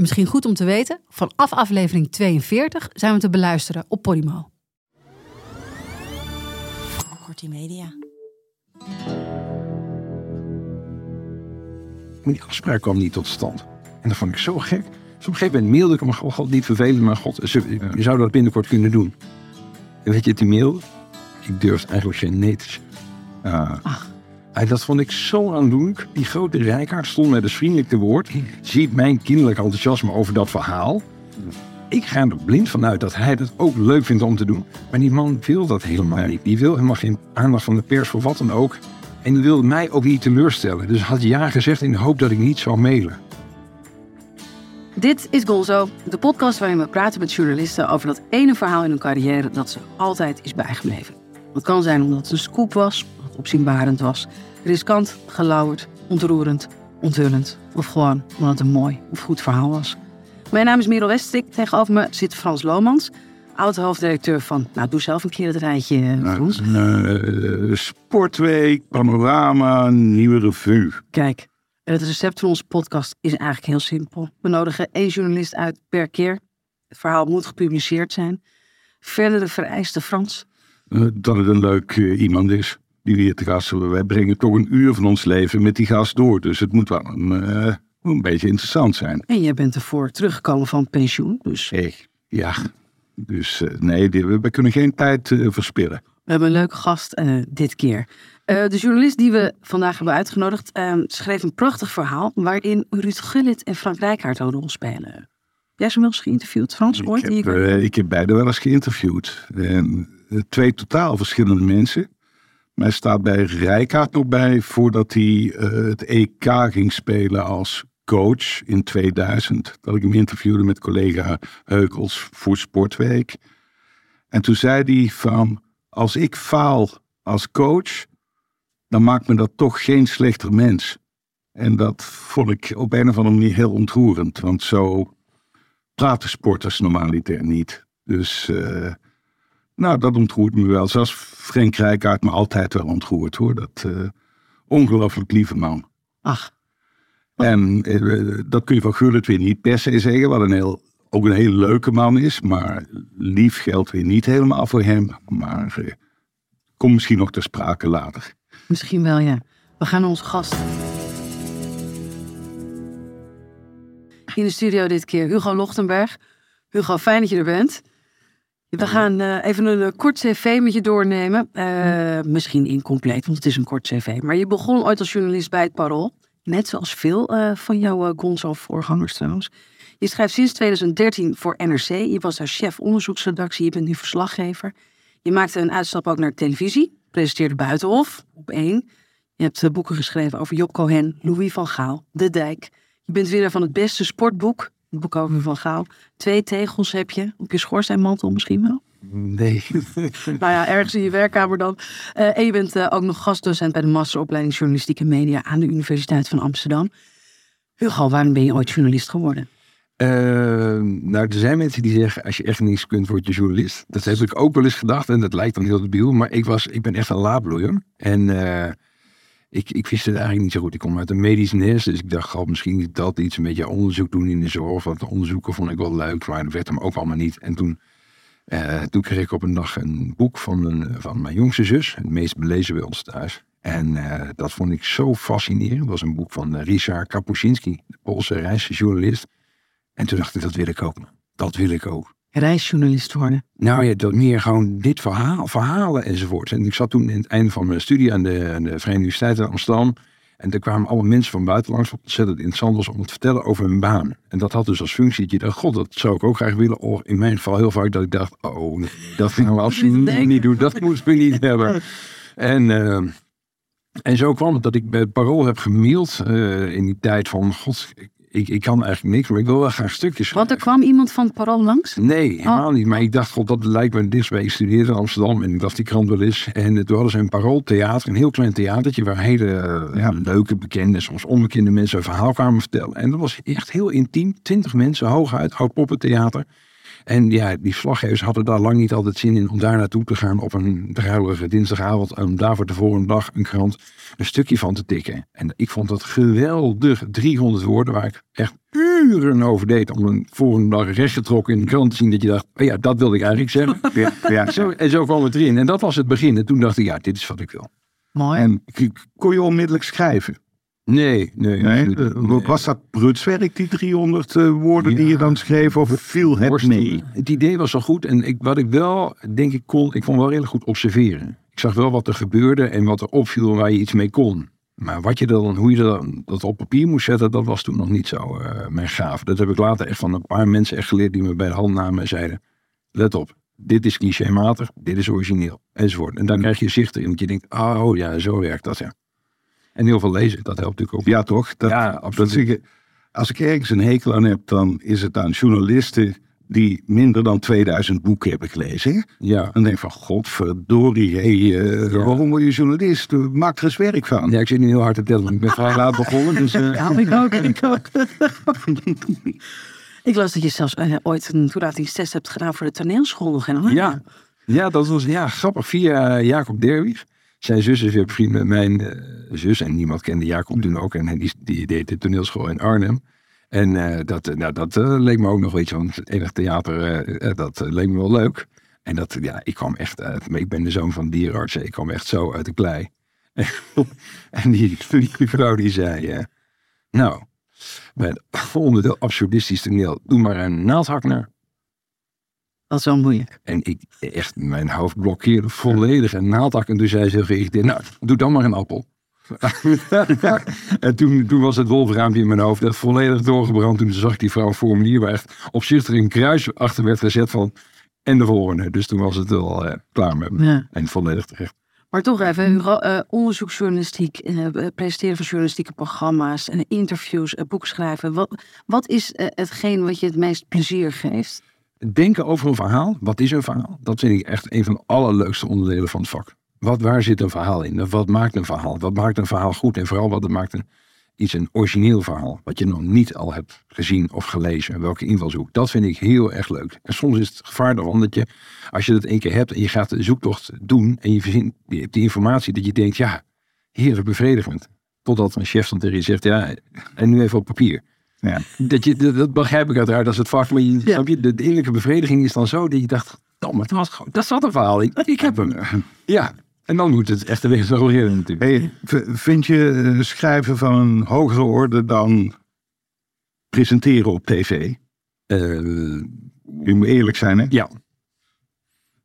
Misschien goed om te weten, vanaf aflevering 42 zijn we te beluisteren op Podimo. Kortie Media. Maar die afspraak kwam niet tot stand. En dat vond ik zo gek. Dus op een gegeven moment mailde ik hem, god, god niet vervelend, maar god, je zou dat binnenkort kunnen doen. En weet je, die mail, ik durfde eigenlijk geen nee te zeggen. Ah. Ah, dat vond ik zo aandoenlijk. Die grote rijkaard stond met een vriendelijk te woord. Ziet mijn kinderlijk enthousiasme over dat verhaal. Ik ga er blind vanuit dat hij dat ook leuk vindt om te doen. Maar die man wil dat helemaal niet. Die wil helemaal geen aandacht van de pers voor wat dan ook. En die wilde mij ook niet teleurstellen. Dus had ja gezegd in de hoop dat ik niet zou mailen. Dit is Gonzo, de podcast waarin we praten met journalisten over dat ene verhaal in hun carrière dat ze altijd is bijgebleven. Het kan zijn omdat het een scoop was, opzienbarend was, riskant, gelauwerd, ontroerend, onthullend of gewoon omdat het een mooi of goed verhaal was. Mijn naam is Merel Westrik, tegenover me zit Frans Lomans, oud-hoofddirecteur van, nou doe zelf een keer het rijtje eh, Frans. Eh, sportweek, panorama, nieuwe revue. Kijk, het recept van onze podcast is eigenlijk heel simpel. We nodigen één journalist uit per keer. Het verhaal moet gepubliceerd zijn. Verdere vereiste Frans. Eh, dat het een leuk iemand is die weer te gast hebben. Wij brengen toch een uur van ons leven met die gast door. Dus het moet wel een, eh, een beetje interessant zijn. En jij bent ervoor teruggekomen van pensioen. Dus ja. Dus eh, nee, we, kunnen geen tijd eh, verspillen. we hebben een leuke gast dit keer. De journalist die we vandaag hebben uitgenodigd schreef een prachtig verhaal waarin Ruud Gullit en Frank Rijkaard een rol spelen. Jij hem wel eens geïnterviewd, Frans, ooit? Ik heb, ik heb beide wel eens geïnterviewd. En, twee totaal verschillende mensen. Hij staat bij Rijkaard nog bij voordat hij eh, het EK ging spelen als coach in 2000. Dat ik hem interviewde met collega Heukels voor Sportweek. En toen zei hij van, als ik faal als coach, dan maakt me dat toch geen slechter mens. En dat vond ik op een of andere manier heel ontroerend. Want zo praten sporters normaliter niet. Dus eh, nou, dat ontroert me wel. Zoals Frank Rijkaard me altijd wel ontroert hoor. Dat eh, ongelooflijk lieve man. Ach, En eh, dat kun je van Gullit weer niet per se zeggen. Wat een heel, ook een hele leuke man is. Maar lief geldt weer niet helemaal voor hem. Maar eh, komt misschien nog ter sprake later. misschien wel, ja. We gaan naar onze gast. In de studio dit keer Hugo Lochtenberg. Hugo, fijn dat je er bent. We gaan eh, even een eh, kort cv met je doornemen. Eh, misschien incompleet, want het is een kort cv. Maar je begon ooit als journalist bij het Parool. Net zoals veel van jouw Gonzo-voorgangers trouwens. Je schrijft sinds 2013 voor NRC. Je was daar chef onderzoeksredactie. Je bent nu verslaggever. Je maakte een uitstap ook naar televisie. Presenteerde Buitenhof op één. Je hebt boeken geschreven over Job Cohen, Louis van Gaal, De Dijk. Je bent winnaar van het beste sportboek. Over Van Gaal. Twee tegels heb je op je schoorsteenmantel misschien wel. Nee. Nou ja, ergens in je werkkamer dan. Eh, en je bent eh, ook nog gastdocent bij de masteropleiding Journalistieke Media aan de Universiteit van Amsterdam. Hugo, waarom ben je ooit journalist geworden? Eh, nou, er zijn mensen die zeggen, als je echt niets kunt, word je journalist. Dat heb ik ook wel eens gedacht en dat lijkt dan heel debiel. Maar ik, was, ik ben echt een laadbloeier. En eh, ik, ik wist het eigenlijk niet zo goed. Ik kom uit een medisch nest, dus ik dacht, misschien is dat iets, een beetje onderzoek doen in de zorg. Want onderzoeken vond ik wel leuk, maar dat werd hem ook allemaal niet. En toen, eh, toen kreeg ik op een dag een boek van, van mijn jongste zus, het meest belezen bij ons thuis. En eh, dat vond ik zo fascinerend. Het was een boek van eh, Richard Kapuscinski, de Poolse reisjournalist. En toen dacht ik, dat wil ik ook. Dat wil ik ook. Reisjournalist worden. Nou ja, dat meer gewoon dit verhaal, verhalen enzovoort. En ik zat toen in het einde van mijn studie aan de, aan de Verenigde Universiteit in Amsterdam. En er kwamen allemaal mensen van buitenlands wat ontzettend interessant was om te vertellen over hun baan. En dat had dus als functie dat je dacht, god, dat zou ik ook graag willen. Of in mijn geval heel vaak dat ik dacht, oh, dat gaan we absoluut niet doen. Dat moesten we niet hebben. En, eh, en zo kwam het dat ik bij het Parool heb gemaild eh, in die tijd van, god, ik, ik, ik kan eigenlijk niks, maar ik wil wel graag stukjes Want er kwam iemand van het parool langs? Nee, helemaal niet. Maar ik dacht, god, dat lijkt me dichtstbij. Ik studeerde in Amsterdam en ik las die krant wel eens. En toen hadden ze een parooltheater, een heel klein theatertje... waar hele ja, leuke, bekende, soms onbekende mensen een verhaal kwamen vertellen. En dat was echt heel intiem. Twintig mensen, hooguit, oud poppentheater. En ja, die slaggevers hadden daar lang niet altijd zin in om daar naartoe te gaan op een druilige dinsdagavond. En om daar voor de volgende dag een krant een stukje van te tikken. En ik vond dat geweldig. 300 woorden waar ik echt uren over deed. Om een volgende dag rechtgetrokken in de krant te zien dat je dacht, oh ja, dat wilde ik eigenlijk zeggen. Ja, ja. Zo, en zo kwam het erin. En dat was het begin. En toen dacht ik, ja, dit is wat ik wil. Mooi. En kon je onmiddellijk schrijven? Nee, nee. Nee? Eh. Was dat brutswerk, die 300 eh, woorden die je dan schreef? Of viel het mee? Het idee was zo goed. En ik, wat ik wel, denk ik, kon, ik kon wel redelijk goed observeren. Ik zag wel wat er gebeurde en wat er opviel waar je iets mee kon. Maar wat je dan, hoe je dan, dat op papier moest zetten, dat was toen nog niet zo eh, mijn gaaf. Dat heb ik later echt van een paar mensen echt geleerd die me bij de hand namen en zeiden: Let op, dit is clichématig, dit is origineel, enzovoort. En dan krijg je zicht in, want je denkt: Oh ja, zo werkt dat ja. En heel veel lezen, dat helpt natuurlijk ook. Ja, toch? Dat, Ja, dat absoluut. ik- als ik ergens een hekel aan heb, dan is het aan journalisten die minder dan 2000 boeken hebben gelezen. Ja. Dan denk ik van, godverdorie, hey, eh, Ja. waarom word je journalist? Maak er eens werk van. ja, ik zit niet heel hard te tellen, want ik ben vrij laat begonnen. Dus, eh, Ja, ik ook. Ik ook. ik las dat je zelfs eh, ooit een toelatingstest hebt gedaan voor de toneelschool nog. En, Ja, ja, dat was ja, grappig. Via Jacob Derwig. Zijn zus is weer bevriend met mijn eh, zus. En niemand kende Jacob toen ook. En die, die deed de toneelschool in Arnhem. En eh, dat, eh, nou, dat leek me ook nog, je, want het enig theater, dat leek me wel leuk. En dat, ja, ik kwam echt uit, ik ben de zoon van dierenarts, ik kwam echt zo uit de klei. en die, die vrouw die zei, nou, bij het onderdeel absurdistisch toneel, doe maar een naaldhak Dat wel moeilijk. En ik, echt, mijn hoofd blokkeerde volledig een naaldhak. En toen zei ze geïrriteerd, nou, doe dan maar een appel. en toen, toen was het wolfraampje in mijn hoofd echt volledig doorgebrand. Toen zag ik die vrouw een formulier waar echt opzichtig een kruis achter werd gezet van... En de volgende. Dus toen was het wel eh, klaar met me. Ja. En volledig terecht. Maar toch even, Hugo, eh, onderzoeksjournalistiek, eh, presenteren van journalistieke programma's, en interviews, eh, boek schrijven. Wat, wat is hetgeen wat je het meest plezier geeft? Denken over een verhaal. Wat is een verhaal? Dat vind ik echt een van de allerleukste onderdelen van het vak. Wat, waar zit een verhaal in? Wat maakt een verhaal? Wat maakt een verhaal goed? En vooral wat maakt een, iets een origineel verhaal. Wat je nog niet al hebt gezien of gelezen. En welke invalshoek. Dat vind ik heel erg leuk. En soms is het gevaar ervan dat je, als je dat één keer hebt en je gaat de zoektocht doen. En je verzint die, die informatie dat je denkt, ja, heerlijk bevredigend. Totdat een chef dan tegen je zegt, ja, en nu even op papier. Ja. Dat, je, dat, dat begrijp ik uiteraard als het vak. Maar je, Ja. snap je, de, de innerlijke bevrediging is dan zo dat je dacht, oh, maar dat, was gewoon, dat zat een verhaal in. Ik heb hem. Ja, en dan moet het echt de weg natuurlijk. Hey, vind je eh, schrijven van een hogere orde dan presenteren op tv? Eh, Je moet eerlijk zijn, hè? ja.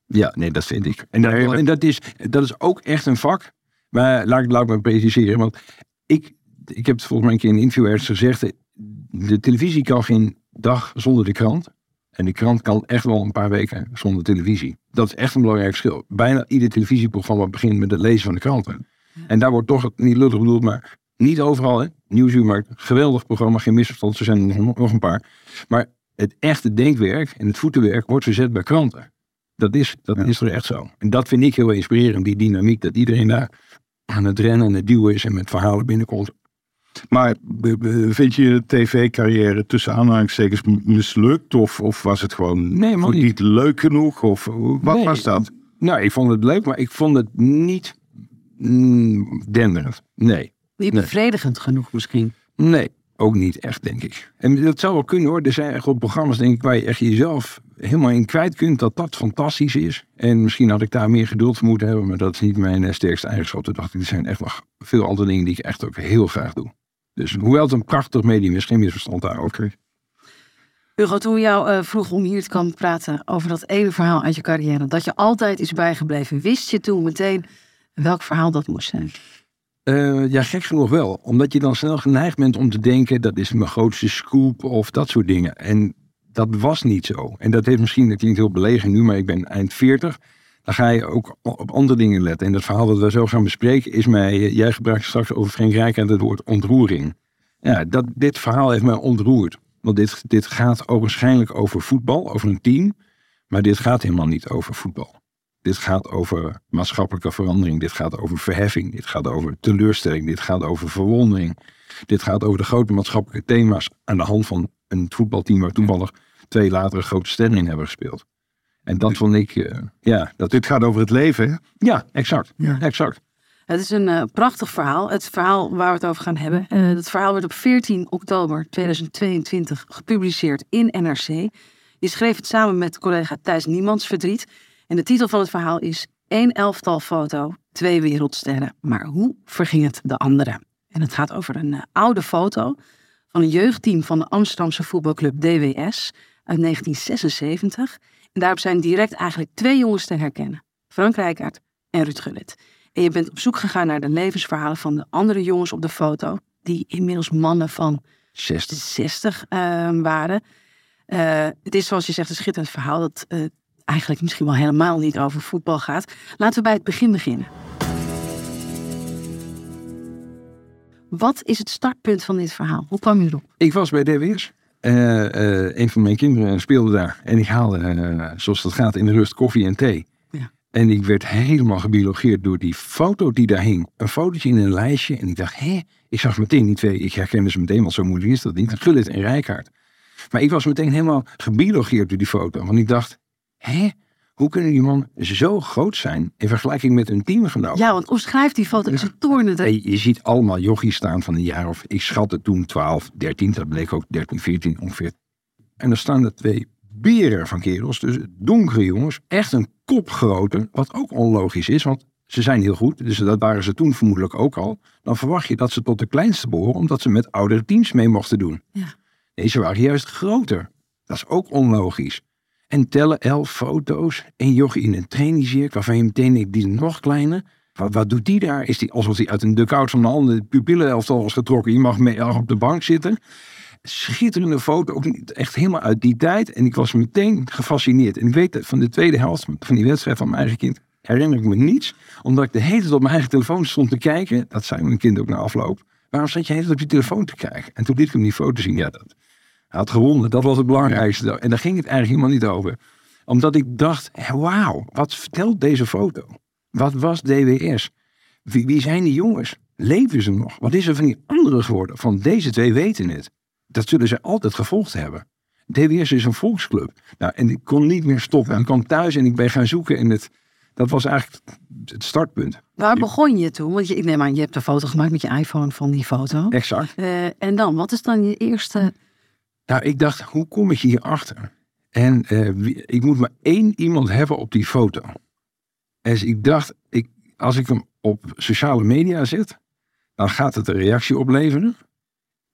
Ja, nee, dat vind ik. En, dat, en is, dat is ook echt een vak. Maar laat, ik- laat ik me preciseren. Want ik, ik heb het volgens mij een keer in een interview ergens gezegd. De televisie kan geen dag zonder de krant. En de krant kan echt wel een paar weken zonder televisie. Dat is echt een belangrijk verschil. Bijna ieder televisieprogramma begint met het lezen van de kranten. En daar wordt toch, niet lullig bedoeld, maar niet overal. Hè? Nieuwsuur maakt een geweldig programma, geen misverstand. Er zijn er nog, nog een paar. Maar het echte denkwerk en het voetenwerk wordt verzet bij kranten. Dat is, dat Ja. is er echt zo. En dat vind ik heel inspirerend, die dynamiek. Dat iedereen daar aan het rennen en het duwen is en met verhalen binnenkomt. Maar vind je je tv-carrière tussen aanhalingstekens mislukt? Of, of was het gewoon Nee, niet. niet leuk genoeg? Of wat Nee. was dat? Nou, ik vond het leuk, maar ik vond het niet mm, denderend. Nee. Niet Nee. bevredigend genoeg misschien. Nee, ook niet echt, denk ik. En dat zou wel kunnen hoor. Er zijn echt wel programma's, denk ik, waar je echt jezelf helemaal in kwijt kunt. Dat dat fantastisch is. En misschien had ik daar meer geduld voor moeten hebben. Maar dat is niet mijn eh, sterkste eigenschap. Toen dacht ik, er zijn echt nog veel andere dingen die ik echt ook heel graag doe. Dus hoewel het een prachtig medium is, geen misverstand daarover. Hugo, toen we jou eh, vroegen om hier te komen praten over dat ene verhaal uit je carrière, dat je altijd is bijgebleven, wist je toen meteen welk verhaal dat moest zijn? Eh, ja, gek genoeg wel. Omdat je dan snel geneigd bent om te denken... dat is mijn grootste scoop of dat soort dingen. En dat was niet zo. En dat heeft misschien, dat klinkt heel belegen nu... maar ik ben eind 40. Dan ga je ook op andere dingen letten. En dat verhaal dat we zo gaan bespreken is mij... jij gebruikt straks over Frank Rijkaard het woord ontroering. Ja, dat, dit verhaal heeft mij ontroerd. Want dit, dit gaat waarschijnlijk over voetbal, over een team. Maar dit gaat helemaal niet over voetbal. Dit gaat over maatschappelijke verandering. Dit gaat over verheffing. Dit gaat over teleurstelling. Dit gaat over verwondering. Dit gaat over de grote maatschappelijke thema's aan de hand van een voetbalteam waar toevallig twee latere grote sterren in hebben gespeeld. En dat vond ik, uh, ja. Dat... Dit gaat over het leven, hè? Ja, exact. Ja. exact. Het is een uh, prachtig verhaal. Het verhaal waar we het over gaan hebben. Uh, het verhaal werd op 14 oktober 2022 gepubliceerd in NRC. Je schreef het samen met collega Thijs Niemands Verdriet. En de titel van het verhaal is één elftal foto, twee wereldsterren. Maar hoe verging het de andere? En het gaat over een uh, oude foto van een jeugdteam van de Amsterdamse voetbalclub DWS uit 1976. En daarop zijn direct eigenlijk twee jongens te herkennen. Frank Rijkaard en Ruud Gullit. En je bent op zoek gegaan naar de levensverhalen van de andere jongens op de foto. Die inmiddels mannen van 60, 60 uh, waren. Uh, het is zoals je zegt een schitterend verhaal. Dat uh, eigenlijk misschien wel helemaal niet over voetbal gaat. Laten we bij het begin beginnen. Wat is het startpunt van dit verhaal? Hoe kwam u erop? Ik was bij DWS. Uh, uh, een van mijn kinderen speelde daar. En ik haalde, uh, zoals dat gaat, in de rust koffie en thee. Ja. En ik werd helemaal gebiologeerd door die foto die daar hing. Een fotootje in een lijstje. En ik dacht, hé, ik zag meteen die twee. Ik herkende ze meteen, want zo moeilijk is dat niet. Gullit en Rijkaard. Maar ik was meteen helemaal gebiologeerd door die foto. Want ik dacht, hé, hoe kunnen die man zo groot zijn in vergelijking met hun teamgenoot? Ja, want omschrijf die foto, ze tornen er. Je ziet allemaal jochies staan van een jaar of, ik schatte toen 12, 13, dat bleek ook 13, 14 ongeveer. En dan staan er twee beren van kerels, dus donkere jongens, echt een kopgrote, wat ook onlogisch is, want ze zijn heel goed, dus dat waren ze toen vermoedelijk ook al. Dan verwacht je dat ze tot de kleinste behoren, omdat ze met oudere teams mee mochten doen. Ja. Nee, ze waren juist groter. Dat is ook onlogisch. En tellen elf foto's. En jochie in een trainingsjurk waarvan je meteen denkt, die is nog kleiner. Wat, wat doet die daar? Is die alsof hij uit een dugout van een andere pupillenelftal was getrokken? Je mag mee op de bank zitten. Schitterende foto, ook echt helemaal uit die tijd. En ik was meteen gefascineerd. En ik weet van de tweede helft van die wedstrijd van mijn eigen kind herinner ik me niets. Omdat ik de hele tijd op mijn eigen telefoon stond te kijken. Dat zei mijn kind ook na afloop. Waarom zat je hele tijd op je telefoon te kijken? En toen liet ik hem die foto zien. Ja, dat, hij had gewonnen, dat was het belangrijkste. En daar ging het eigenlijk helemaal niet over. Omdat ik dacht, wauw, wat vertelt deze foto? Wat was DWS? Wie, wie zijn die jongens? Leven ze nog? Wat is er van die anderen geworden? Van deze twee weten het. Dat zullen ze altijd gevolgd hebben. DWS is een volksclub. Nou, en ik kon niet meer stoppen. Ik kwam thuis en ik ben gaan zoeken. En het, dat was eigenlijk het startpunt. Waar begon je toen? Want je, ik neem aan, je hebt een foto gemaakt met je iPhone van die foto. Exact. Uh, en dan, wat is dan je eerste nou, ik dacht, hoe kom ik hierachter? En uh, ik moet maar één iemand hebben op die foto. En dus ik dacht, ik, als ik hem op sociale media zet, dan gaat het een reactie opleveren.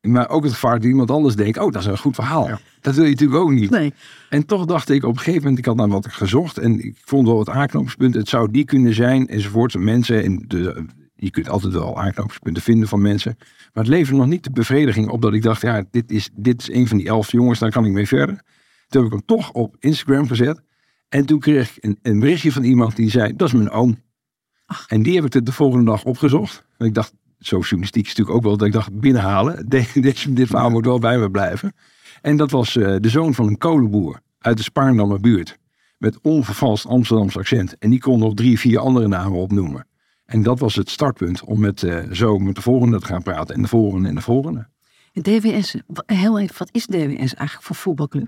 Maar ook het gevaar dat iemand anders denkt, oh, dat is een goed verhaal. Dat wil je natuurlijk ook niet. Nee. En toch dacht ik op een gegeven moment, ik had naar wat gezocht en ik vond wel wat aanknopingspunten. Het zou die kunnen zijn enzovoort. Mensen en de, je kunt altijd wel aanknopingspunten vinden van mensen. Maar het leverde nog niet de bevrediging op dat ik dacht, ja, dit is, dit is een van die elf jongens, daar kan ik mee verder. Toen heb ik hem toch op Instagram gezet. En toen kreeg ik een, een berichtje van iemand die zei, dat is mijn oom. Ach. En die heb ik de volgende dag opgezocht. En ik dacht, zo journalistiek is natuurlijk ook wel dat ik dacht, binnenhalen. Dit, dit verhaal moet wel bij me blijven. En dat was uh, de zoon van een kolenboer uit de Spaarndammer buurt. Met onvervalst Amsterdams accent. En die kon nog drie, vier andere namen opnoemen. En dat was het startpunt om met, uh, zo met de volgende te gaan praten. En de volgende en de volgende. En DWS, heel even, wat is DWS eigenlijk voor voetbalclub?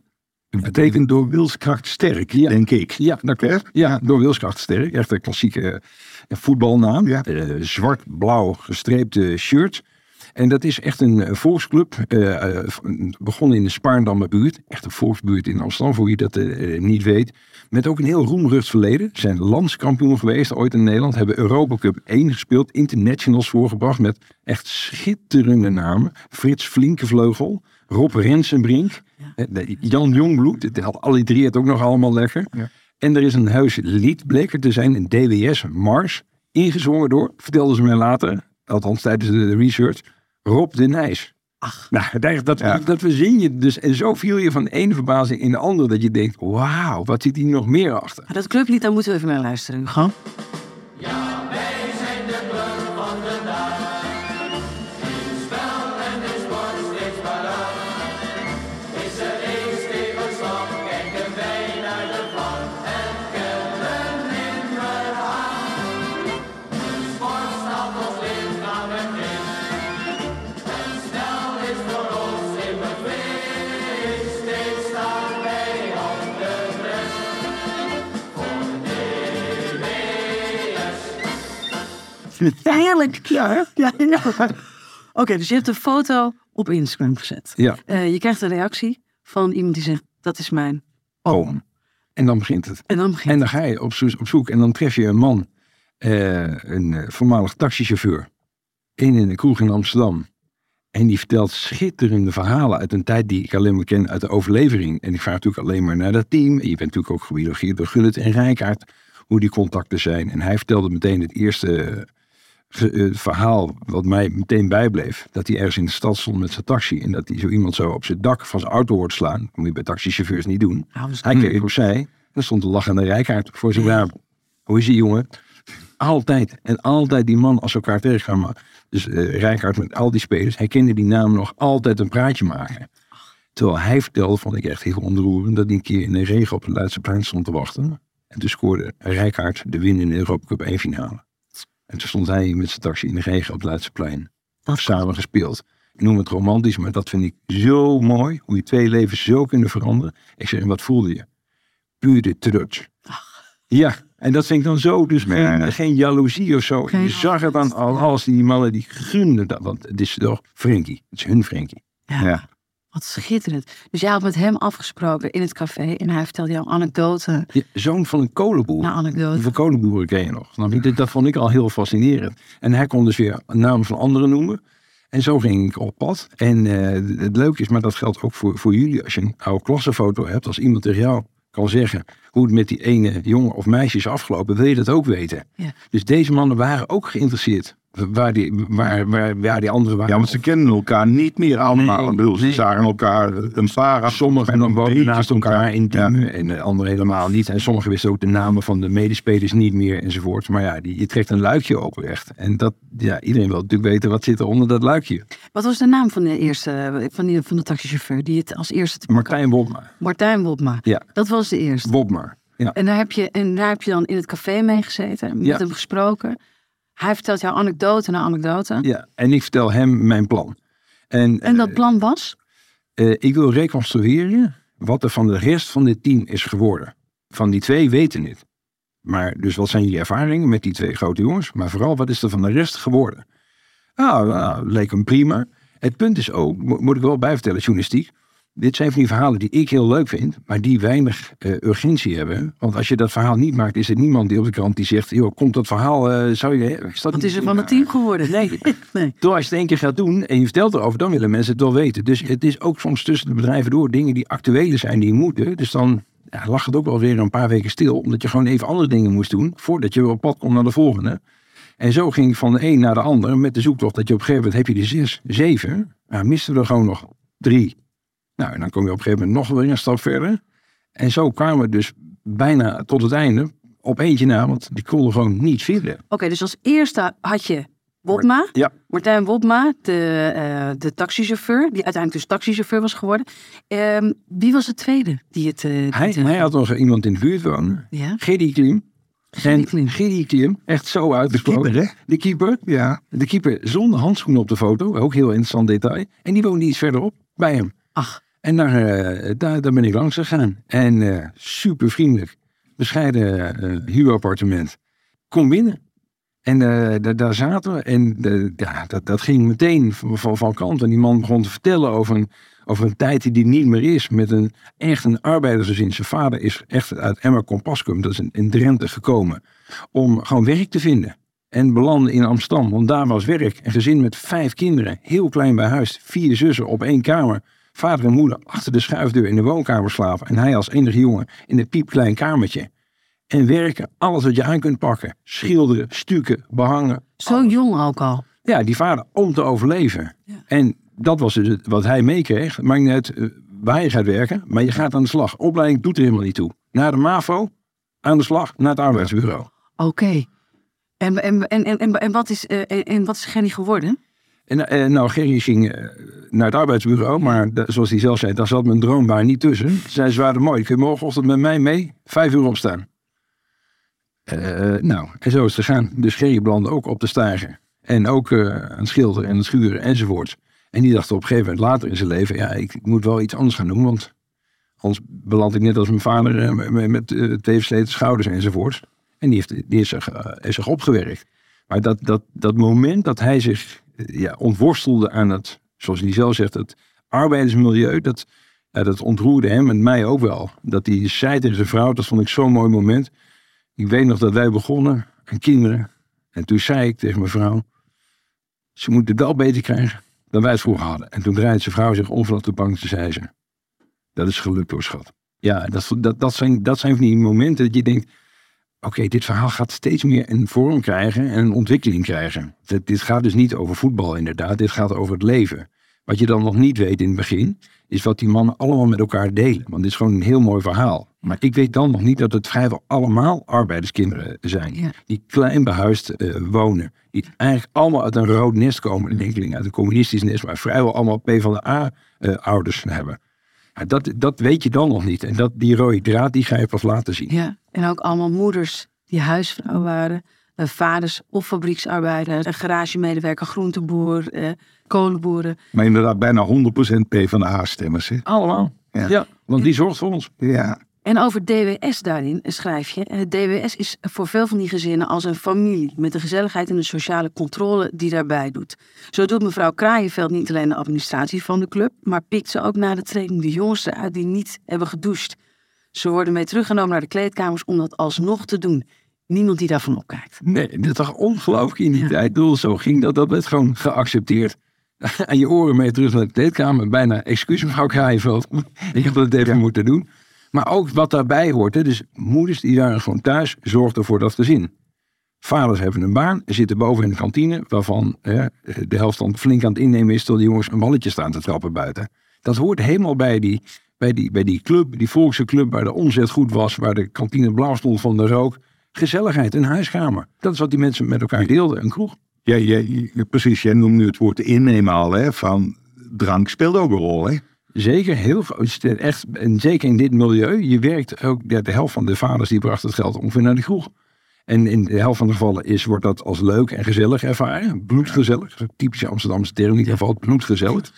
Het betekent door wilskracht sterk, ja. denk ik. Ja, dat klopt. Ja, door wilskracht sterk. Echt een klassieke uh, voetbalnaam. Ja. Uh, Zwart-blauw gestreepte shirt. En dat is echt een eh, volksclub. Uh, begonnen in de Spaarndammer buurt. Echt een volksbuurt in Amsterdam, voor wie dat uh, niet weet. Met ook een heel roemrucht verleden. Zijn landskampioen geweest ooit in Nederland. Hebben Europa Cup 1 gespeeld. Internationals voorgebracht met echt schitterende namen. Frits Flinkevleugel. Rob Rensenbrink. Ja. Jan Jongbloed. Het had allitereert ook nog allemaal lekker. Ja. En er is een huis lied bleek er te zijn. Een DWS Mars. Ingezongen door, vertelden ze mij later. Althans tijdens de research Rob de Nijs. Ach. Nou, dat, dat, ja. dat verzin je dus. En zo viel je van de ene verbazing in de andere. Dat je denkt, wauw, wat zit hier nog meer achter? Dat clublied, daar moeten we even naar luisteren, Hugo. Ja, Heerlijk. Ja, ja, ja. Oké, dus je hebt een foto op Instagram gezet. Ja. Eh, je krijgt een reactie van iemand die zegt, dat is mijn oom. En dan begint het. En dan begint En dan ga je op, zo- op zoek en dan tref je een man, eh, een eh, voormalig taxichauffeur, in een kroeg in Amsterdam. En die vertelt schitterende verhalen uit een tijd die ik alleen maar ken uit de overlevering. En ik vraag natuurlijk alleen maar naar dat team. En je bent natuurlijk ook gebiologeerd door Gullit en Rijkaard, hoe die contacten zijn. En hij vertelde meteen het eerste verhaal wat mij meteen bijbleef. Dat hij ergens in de stad stond met zijn taxi. En dat hij zo iemand zo op zijn dak van zijn auto hoort slaan. Dat moet je bij taxichauffeurs niet doen. Nou, Hij keek opzij. En er stond een lachende rijkaard voor zijn raam. Hoe is die jongen? Altijd. En altijd die man als ze elkaar tegenkwamen. Dus eh Rijkaard met al die spelers. Hij kende die naam nog altijd een praatje maken. Terwijl hij vertelde, vond ik echt heel ontroerend. Dat hij een keer in de regen op het Leidseplein stond te wachten. En toen scoorde Rijkaard de win in de Europa Cup 1 finale. En toen stond hij met zijn taxi in de regen op het Leidseplein. Dat Samen gespeeld. Ik noem het romantisch, maar dat vind ik zo mooi. Hoe je twee levens zo kunnen veranderen. Ik zeg, en wat voelde je? Puur de trots. Ja, en dat vind ik dan zo. Dus geen, Ja, geen jaloezie of zo. Geen je zag het aan al- alles. Die mannen die gunden dat. Want het is toch Frenkie. Het is hun Frenkie. Ja, Ja. Wat schitterend. Dus jij had met hem afgesproken in het café en hij vertelde jou anekdote Ja, zoon van een kolenboer. na anekdote. Hoeveel kolenboeren ken je nog? Dat, dat vond ik al heel fascinerend. En hij kon dus weer namen van anderen noemen. En zo ging ik op pad. En eh, het leuke is, maar dat geldt ook voor, voor jullie. Als je een oude klassenfoto hebt, als iemand tegen jou kan zeggen hoe het met die ene jongen of meisje is afgelopen, wil je dat ook weten. Ja. Dus deze mannen waren ook geïnteresseerd waar die, waar, waar, waar die anderen waren. Ja, want ze kennen elkaar niet meer allemaal. Nee, Ik bedoel, ze nee. zagen elkaar een paar Sommigen nog woonden naast elkaar in Ja. teamen en de anderen helemaal niet. En sommigen wisten ook de namen van de medespelers niet meer enzovoort. Maar ja, die, je trekt een luikje open echt. En dat, ja, iedereen wil natuurlijk weten wat zit er onder dat luikje. Wat was de naam van de eerste, van, die, van de taxichauffeur die het als eerste te Martijn Wopma. Martijn Wopma. Ja, Dat was de eerste. Wopma. Ja. En daar heb je, en daar heb je dan in het café mee gezeten, met Ja. hem gesproken. Hij vertelt jou anekdote na anekdote. ja, en ik vertel hem mijn plan. En, En dat plan was? eh, ik wil reconstrueren wat er van de rest van dit team is geworden. Van die twee weten het. Maar dus wat zijn jullie ervaringen met die twee grote jongens? Maar vooral, wat is er van de rest geworden? Nou, nou leek hem prima. Het punt is ook, mo- moet ik wel bijvertellen, journalistiek. Dit zijn van die verhalen die ik heel leuk vind, maar die weinig eh, urgentie hebben. Want als je dat verhaal niet maakt, is er niemand die op de krant die zegt: joh, komt dat verhaal, eh, zou je. Is dat Wat is er van het team geworden? Nee. nee. Als je het één keer gaat doen en je vertelt erover, dan willen mensen het wel weten. Dus het is ook soms tussen de bedrijven door dingen die actuele zijn, die moeten. Dus dan ja, lag het ook wel weer een paar weken stil, omdat je gewoon even andere dingen moest doen, voordat je weer op pad komt naar de volgende. En zo ging ik van de een naar de ander met de zoektocht dat je op een gegeven moment heb je er zes, zeven. Nou, misten we er gewoon nog drie. Nou, en dan kom je op een gegeven moment nog weer een stap verder. En zo kwamen we dus bijna tot het einde op eentje na, want die konden gewoon niet vinden. Oké, dus als eerste had je Wopma. Ja. Martijn Wopma, de, eh, de taxichauffeur, die uiteindelijk dus taxichauffeur was geworden. Ehm, wie was de tweede die het... eh, die Hij, het, hij had nog iemand in de buurt wonen. Ja, Giddy Klim. En Klim. Echt zo uitgesproken. keeper, hè? De keeper. Ja. De keeper zonder handschoenen op de foto. Ook heel interessant detail. En die woonde iets verderop bij hem. ach, En daar, eh, daar, daar ben ik langs gegaan. En eh, super vriendelijk. Bescheiden eh huurappartement. Kom binnen. En da- daar zaten we. En ja, dat, dat ging meteen van, van, kant. En die man begon te vertellen over een, over een tijd die er niet meer is. Met een echt een arbeidersgezin. Zijn vader is echt uit Emma Compascum. Dat is in, in Drenthe gekomen. Om gewoon werk te vinden. En belandde in Amsterdam. Want daar was werk. Een gezin met vijf kinderen. Heel klein bij huis. Vier zussen op één kamer. Vader en moeder achter de schuifdeur in de woonkamer slapen. En hij als enige jongen in een piepklein kamertje. En werken, alles wat je aan kunt pakken. Schilderen, stukken, behangen. zo jong ook al. Ja, die vader om te overleven. Ja. En dat was dus wat hij meekreeg. Maakt niet uit eh, waar je gaat werken, maar je gaat aan de slag. Opleiding doet er helemaal niet toe. Na de MAVO, aan de slag, naar het arbeidsbureau. Oké. En, en, en, en, en, en wat is, eh, en, en wat is Genny geworden? En eh, nou, Gerry ging eh, naar het arbeidsbureau, maar zoals hij zelf zei, daar zat mijn droombaan niet tussen. Zij ze waren mooi, kun je morgenochtend met mij mee, vijf uur opstaan. Eh, nou, en zo is het gegaan. Dus Gerry belandde ook op de stijger. En ook aan het schilderen en het schuren enzovoort. En die dacht op een gegeven moment later in zijn leven, ja, ik, ik moet wel iets anders gaan doen, want anders beland ik net als mijn vader met, met versleten schouders enzovoort. En die heeft, die heeft zich, heeft zich opgewerkt. Maar dat, dat, dat moment dat hij zich ja, ontworstelde aan het, zoals hij zelf zegt, het arbeidersmilieu, dat, dat ontroerde hem en mij ook wel. Dat hij zei tegen zijn vrouw, dat vond ik zo'n mooi moment. Ik weet nog dat wij begonnen aan kinderen. En toen zei ik tegen mijn vrouw, ze moeten het wel beter krijgen dan wij het vroeger hadden. En toen draaide zijn vrouw zich om van op de bank en zei ze, dat is gelukt hoor schat. Ja, dat, dat, dat, zijn, dat zijn van die momenten dat je denkt, oké, dit verhaal gaat steeds meer een vorm krijgen en een ontwikkeling krijgen. Dit, dit gaat dus niet over voetbal inderdaad, dit gaat over het leven. Wat je dan nog niet weet in het begin, is wat die mannen allemaal met elkaar delen. Want dit is gewoon een heel mooi verhaal. Maar ik weet dan nog niet dat het vrijwel allemaal arbeiderskinderen zijn. Die klein behuisd uh, wonen. Die eigenlijk allemaal uit een rood nest komen. Een enkeling uit een communistisch nest. Maar vrijwel allemaal P van de A-ouders uh, hebben. Dat, dat weet je dan nog niet. En dat, die rode draad, die ga je pas laten zien. Ja, en ook allemaal moeders die huisvrouw waren. Uh, vaders of fabrieksarbeider, een garagemedewerker, groenteboer, uh, kolenboeren. Maar inderdaad, bijna 100% P van de A-stemmers. Allemaal. Ja. ja. want die zorgt voor ons. Ja. En over DWS daarin schrijf je. Het DWS is voor veel van die gezinnen als een familie. Met de gezelligheid en de sociale controle die daarbij doet. Zo doet mevrouw Kraaienveld niet alleen de administratie van de club. Maar pikt ze ook na de training de jongens eruit die niet hebben gedoucht. Ze worden mee teruggenomen naar de kleedkamers om dat alsnog te doen. Niemand die daarvan opkijkt. Nee, dat is toch ongelooflijk in die ja. tijd. Zo ging dat. Dat werd gewoon geaccepteerd. En je oren mee terug naar de kleedkamer. Bijna excuus mevrouw Kraaienveld. Ik heb dat even ja. moeten doen. Maar ook wat daarbij hoort. Hè, dus moeders die waren gewoon thuis, zorgden voor dat gezin. Vaders hebben een baan, zitten boven in de kantine, waarvan hè, de helft dan flink aan het innemen is, tot de jongens een balletje staan te trappen buiten. Dat hoort helemaal bij die, bij die, bij die club, die volkse club, waar de omzet goed was, waar de kantine blauw stond van de rook. Gezelligheid, een huiskamer. Dat is wat die mensen met elkaar deelden, een kroeg. Ja, ja, precies. Jij noemt nu het woord innemen al, hè, van drank speelt ook een rol, hè? Zeker, heel echt, en zeker in dit milieu. Je werkt ook, de helft van de vaders die bracht het geld ongeveer naar de kroeg. En in de helft van de gevallen is, wordt dat als leuk en gezellig ervaren. Bloedgezellig, typische Amsterdamse term in ieder geval, bloedgezellig.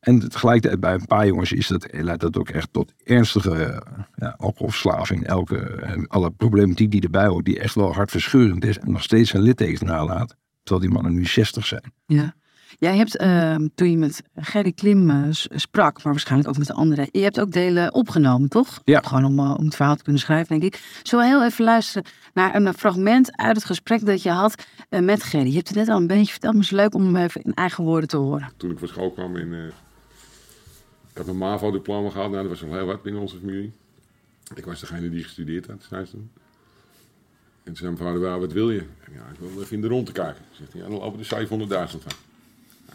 En tegelijkertijd bij een paar jongens is dat, leidt dat ook echt tot ernstige ja, alcoholverslaving. Elke, alle problematiek die erbij hoort, die echt wel hartverscheurend is. En nog steeds een litteken nalaat. Terwijl die mannen nu 60 zijn. Ja. Jij hebt, uh, toen je met Gerry Klim uh, sprak, maar waarschijnlijk ook met de anderen, je hebt ook delen opgenomen, toch? Ja. Gewoon om, uh, om het verhaal te kunnen schrijven, denk ik. Zullen we heel even luisteren naar een fragment uit het gesprek dat je had met Gerry? Je hebt het net al een beetje verteld, maar het is leuk om hem even in eigen woorden te horen. Toen ik voor school kwam in... ik had mijn MAVO-diploma gehad, nou, dat was nog heel wat binnen onze familie. Ik was degene die gestudeerd had, zei ze toen. En toen zei mijn vader, wat wil je? Ja, ik wil even in de rond te kijken. Zegt hij, ja, dan lopen de 700.000 van.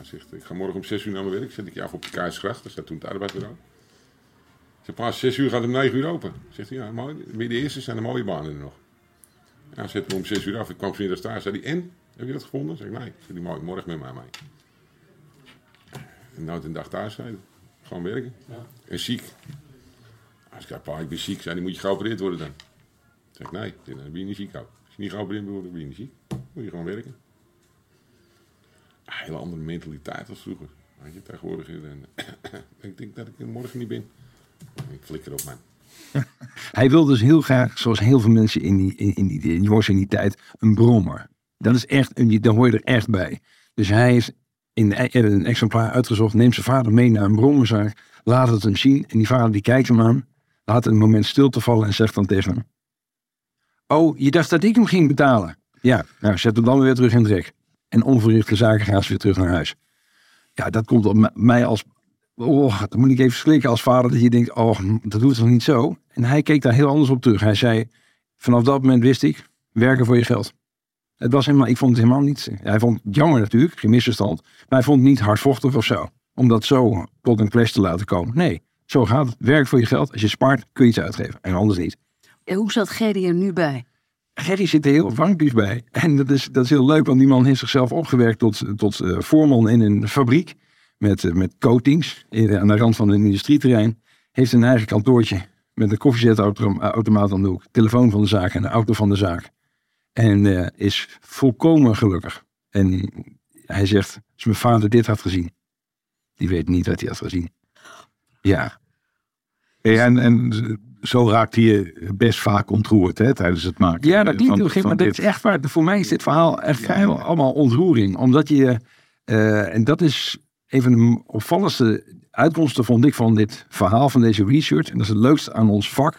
Hij zegt, ik ga morgen om 6 uur naar mijn werk. Zet ik je af op de Kaarsgracht. Dat staat toen het arbeidsbureau. Ik zeg, pas 6 uur gaat om 9 uur open. Zegt hij, ja, mooi. De eerste zijn de mooie banen er nog. Ja, zet me om 6 uur af. Ik kwam vanmiddag daar. Zei hij, en? Heb je dat gevonden? Zeg ik, nee. Zeg die mooi, morgen met mij mee. En nooit een dag thuis zijn. Gewoon werken. Ja. En ziek. Als ik zei, pa, ik ben ziek. Zei die moet je geopereerd worden dan? Zeg ik, nee. Dan ben je niet ziek ook. Als je niet geopereerd wordt, dan ben je niet ziek. Moet je gewoon werken hele andere mentaliteit als vroeger. Weet je, tegenwoordig. En, ik denk dat ik morgen niet ben. Ik flikker op man. Hij wil dus heel graag, zoals heel veel mensen in die, in, die, die jongens in die tijd, een brommer. Dat is echt, dan hoor je er echt bij. Dus hij is in een exemplaar uitgezocht, neemt zijn vader mee naar een brommerzaak, laat het hem zien. En die vader die kijkt hem aan, laat een moment stil te vallen en zegt dan tegen hem. Oh, je dacht dat ik hem ging betalen? Ja, nou zet hem dan weer terug in het rek en onverrichte zaken gaan ze weer terug naar huis. Ja, dat komt op mij als, oh, dan moet ik even slikken als vader, dat je denkt, oh, dat doet toch niet zo? En hij keek daar heel anders op terug. Hij zei, vanaf dat moment wist ik, werken voor je geld. Het was helemaal, ik vond het helemaal niet, hij vond het jammer natuurlijk, geen misverstand, maar hij vond het niet hardvochtig of zo. Om dat zo tot een clash te laten komen. Nee, zo gaat het. Werk voor je geld. Als je spaart, kun je iets uitgeven. En anders niet. En hoe zat Gerry er nu bij? Gerry zit er heel warmpjes bij. En dat is, dat is heel leuk, want die man heeft zichzelf opgewerkt tot, tot uh, voorman in een fabriek. Met, uh, met coatings in, aan de rand van een industrieterrein. Heeft een eigen kantoortje met een koffiezetautomaat aan de hoek. Telefoon van de zaak en de auto van de zaak. En is volkomen gelukkig. En hij zegt, als mijn vader dit had gezien. Die weet niet wat hij had gezien. Ja. En, en zo raakte je best vaak ontroerd hè, tijdens het maken. Ja, dat klinkt heel gek, maar dat dit. is echt waar. Voor mij is dit verhaal echt vrijwel allemaal ontroering. Omdat je, eh, en dat is een van de opvallendste uitkomsten, vond ik, van dit verhaal, van deze research. En dat is het leukste aan ons vak.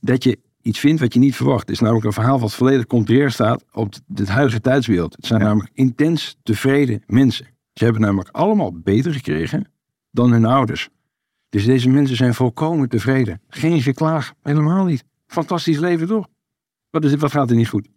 Dat je iets vindt wat je niet verwacht. Het is namelijk een verhaal wat volledig contrair staat op het huidige tijdsbeeld. Het zijn namelijk intens tevreden mensen. Ze hebben namelijk allemaal beter gekregen dan hun ouders. Dus deze mensen zijn volkomen tevreden. Geen geklaag, helemaal niet. Fantastisch leven toch? Wat, is, wat gaat er niet goed?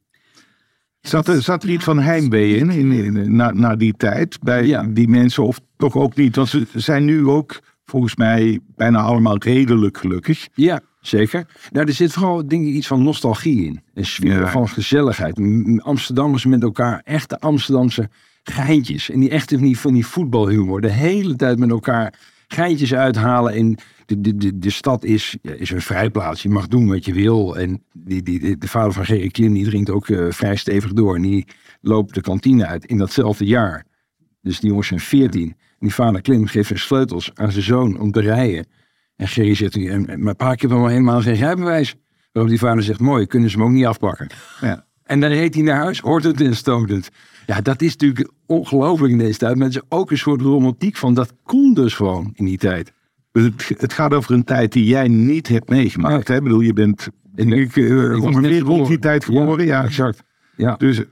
Zat er, zat er iets van heimwee in, in, in- na, na die tijd bij Ja. die mensen of toch ook niet? Want ze zijn nu ook volgens mij bijna allemaal redelijk gelukkig. Ja, zeker. Nou, er zit vooral denk ik iets van nostalgie in. Een sfeer Ja. van gezelligheid. Amsterdammers met elkaar. Echte Amsterdamse geintjes. En die echt van die, van die voetbalhumor. De hele tijd met elkaar geintjes uithalen. En de, de, de, de stad is, is een vrijplaats. Je mag doen wat je wil. En die, die, de vader van Gerry Klim die drinkt ook eh, vrij stevig door. En die loopt de kantine uit in datzelfde jaar. Dus die jongens zijn 14. En die vader Klim geeft zijn sleutels aan zijn zoon om te rijden. En Gerry zegt, "En- maar pa, ik heb helemaal helemaal geen rijbewijs. Waarop die vader zegt, mooi, kunnen ze hem ook niet afpakken. Ja. En dan reed hij naar huis, hoort het en stotend. Ja, dat is natuurlijk ongelooflijk in deze tijd. Maar het is ook een soort romantiek van, dat kon dus gewoon in die tijd. Het, het gaat over een tijd die jij niet hebt meegemaakt. Hè? Ik bedoel, je bent Ik- net ongeveer rond die tijd geboren. Ja, exact. Ja, Dus eh,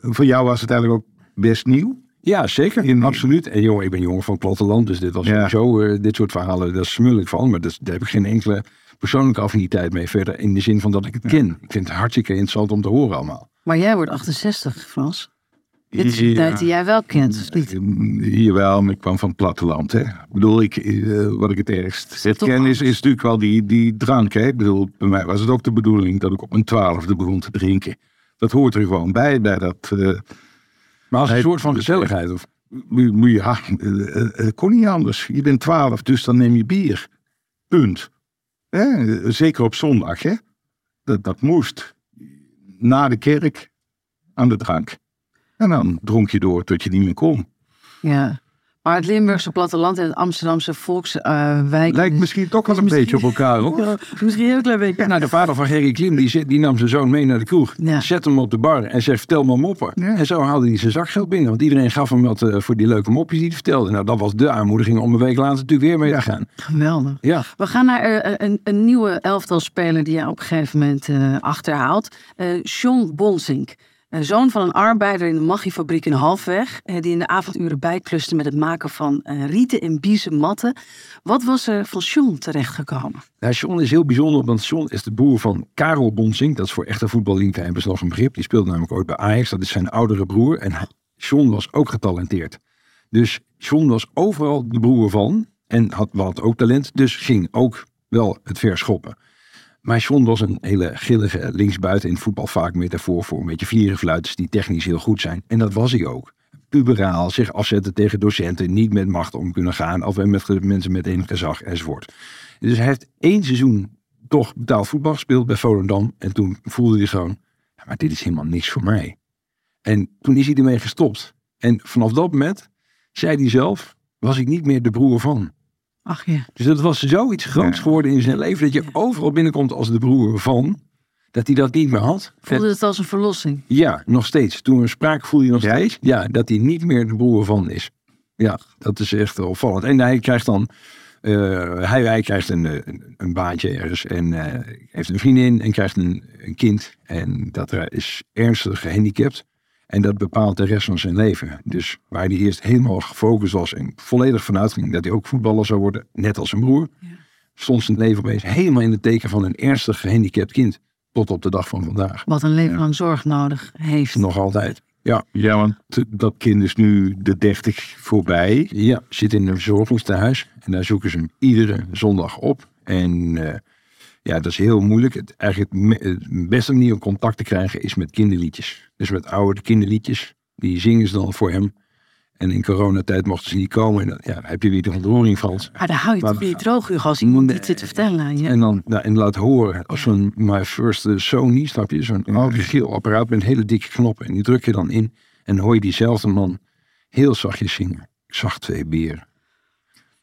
voor jou was het eigenlijk ook best nieuw. ja zeker. In- absoluut. En jongen, ik ben jongen van het platteland, dus dit was Ja. sowieso, eh, dit soort verhalen, daar smul ik van. Maar dat, daar heb ik geen enkele persoonlijke affiniteit mee verder. In de zin van dat ik het ken. Ik vind het hartstikke interessant om te horen allemaal. Maar jij wordt 68, Frans. Dit is een tijd die jij wel kent, of niet? Hier wel, maar ik kwam van het platteland. Hè. Ik bedoel, ik, eh, wat ik het ergst toch herken is, is natuurlijk wel die, die drank. Hè. Ik bedoel, bij mij was het ook de bedoeling dat ik op mijn twaalfde begon te drinken. Dat hoort er gewoon bij, bij dat... eh, Maar als een soort van gezelligheid. Of, moet je- ja, eh, eh, het kon niet anders. Je bent twaalf, dus dan neem je bier. Punt. Hè? Zeker op zondag, hè. Dat, dat moest. Na de kerk, aan de drank. En dan dronk je door tot je niet meer kon. Ja. Maar het Limburgse platteland en het Amsterdamse volkswijk... Lijkt misschien toch wel een beetje op elkaar, hoor. Misschien heel klein beetje. Nou, de vader van Gerry Klim, die, zet- die nam zijn zoon mee naar de kroeg. Ja. Zet hem op de bar en zegt, vertel me moppen. Ja. En zo haalde hij zijn zakgeld binnen. Want iedereen gaf hem wat eh, voor die leuke mopjes die hij vertelde. Nou, dat was de aanmoediging om een week later natuurlijk weer mee te gaan. Geweldig. Ja, We gaan naar eh, een, een nieuwe elftalspeler die je op een gegeven moment eh, achterhaalt. Eh John Bonsink. Eh, zoon van een arbeider in de Maggi-fabriek in Halfweg. eh, die in de avonduren bijkluste met het maken van eh, rieten en biezen matten. Wat was er van John terechtgekomen? nou, John is heel bijzonder, want John is de broer van Karel Bonsink. Dat is voor echte voetballiefhebbers nog een begrip. Die speelde namelijk ooit bij Ajax. Dat is zijn oudere broer. En John was ook getalenteerd. Dus John was overal de broer van. En had, had ook talent. Dus ging ook wel het verschoppen. Maar John was een hele gillige linksbuiten in voetbal. Vaak metafoor voor een beetje vlierenfluiters die technisch heel goed zijn. En dat was hij ook. Puberaal, zich afzetten tegen docenten. Niet met macht om kunnen gaan. Of met mensen met enig gezag enzovoort. Dus hij heeft één seizoen toch betaald voetbal gespeeld bij Volendam. En toen voelde hij gewoon, maar dit is helemaal niks voor mij. En toen is hij ermee gestopt. En vanaf dat moment, zei hij zelf, was ik niet meer de broer van. Ach ja. Dus dat was zoiets groots Ja. geworden in zijn leven. Dat je overal binnenkomt als de broer van. Dat hij dat niet meer had. Voelde het als een verlossing? Ja, nog steeds. Toen we spraken voelde hij nog Ja? steeds. Ja, dat hij niet meer de broer van is. Ja, dat is echt opvallend. En hij krijgt dan... eh, hij, hij krijgt een, eh, een, een baantje ergens en eh, heeft een vriendin en krijgt een, een kind. En dat er is ernstig gehandicapt. En dat bepaalt de rest van zijn leven. Dus waar hij eerst helemaal gefocust was en volledig vanuit ging dat hij ook voetballer zou worden, net als zijn broer, stond zijn leven opeens helemaal in het teken van een ernstig gehandicapt kind. Tot op de dag van vandaag. Wat een leven lang zorg nodig heeft. Nog altijd. Ja, Ja, want dat kind is nu de 30 voorbij. Ja, zit in een verzorgingstehuis. En daar zoeken ze hem iedere zondag op. En eh, ja, dat is heel moeilijk. Het, eigenlijk het het beste manier om contact te krijgen is met kinderliedjes. Dus met oude kinderliedjes. Die zingen ze dan voor hem. En in coronatijd mochten ze niet komen. En dan, ja, dan heb je weer de ontroering van. Maar daar hou je Maar- toch niet droog, Hugo, als iemand iets zit te vertellen aan je. En dan nou, en laat horen. Als zo'n My First Sony, snap je? Zo'n oud geel apparaat met hele dikke knoppen. En die druk je dan in. En dan hoor je diezelfde man heel zachtjes zingen. Ik zag twee beren.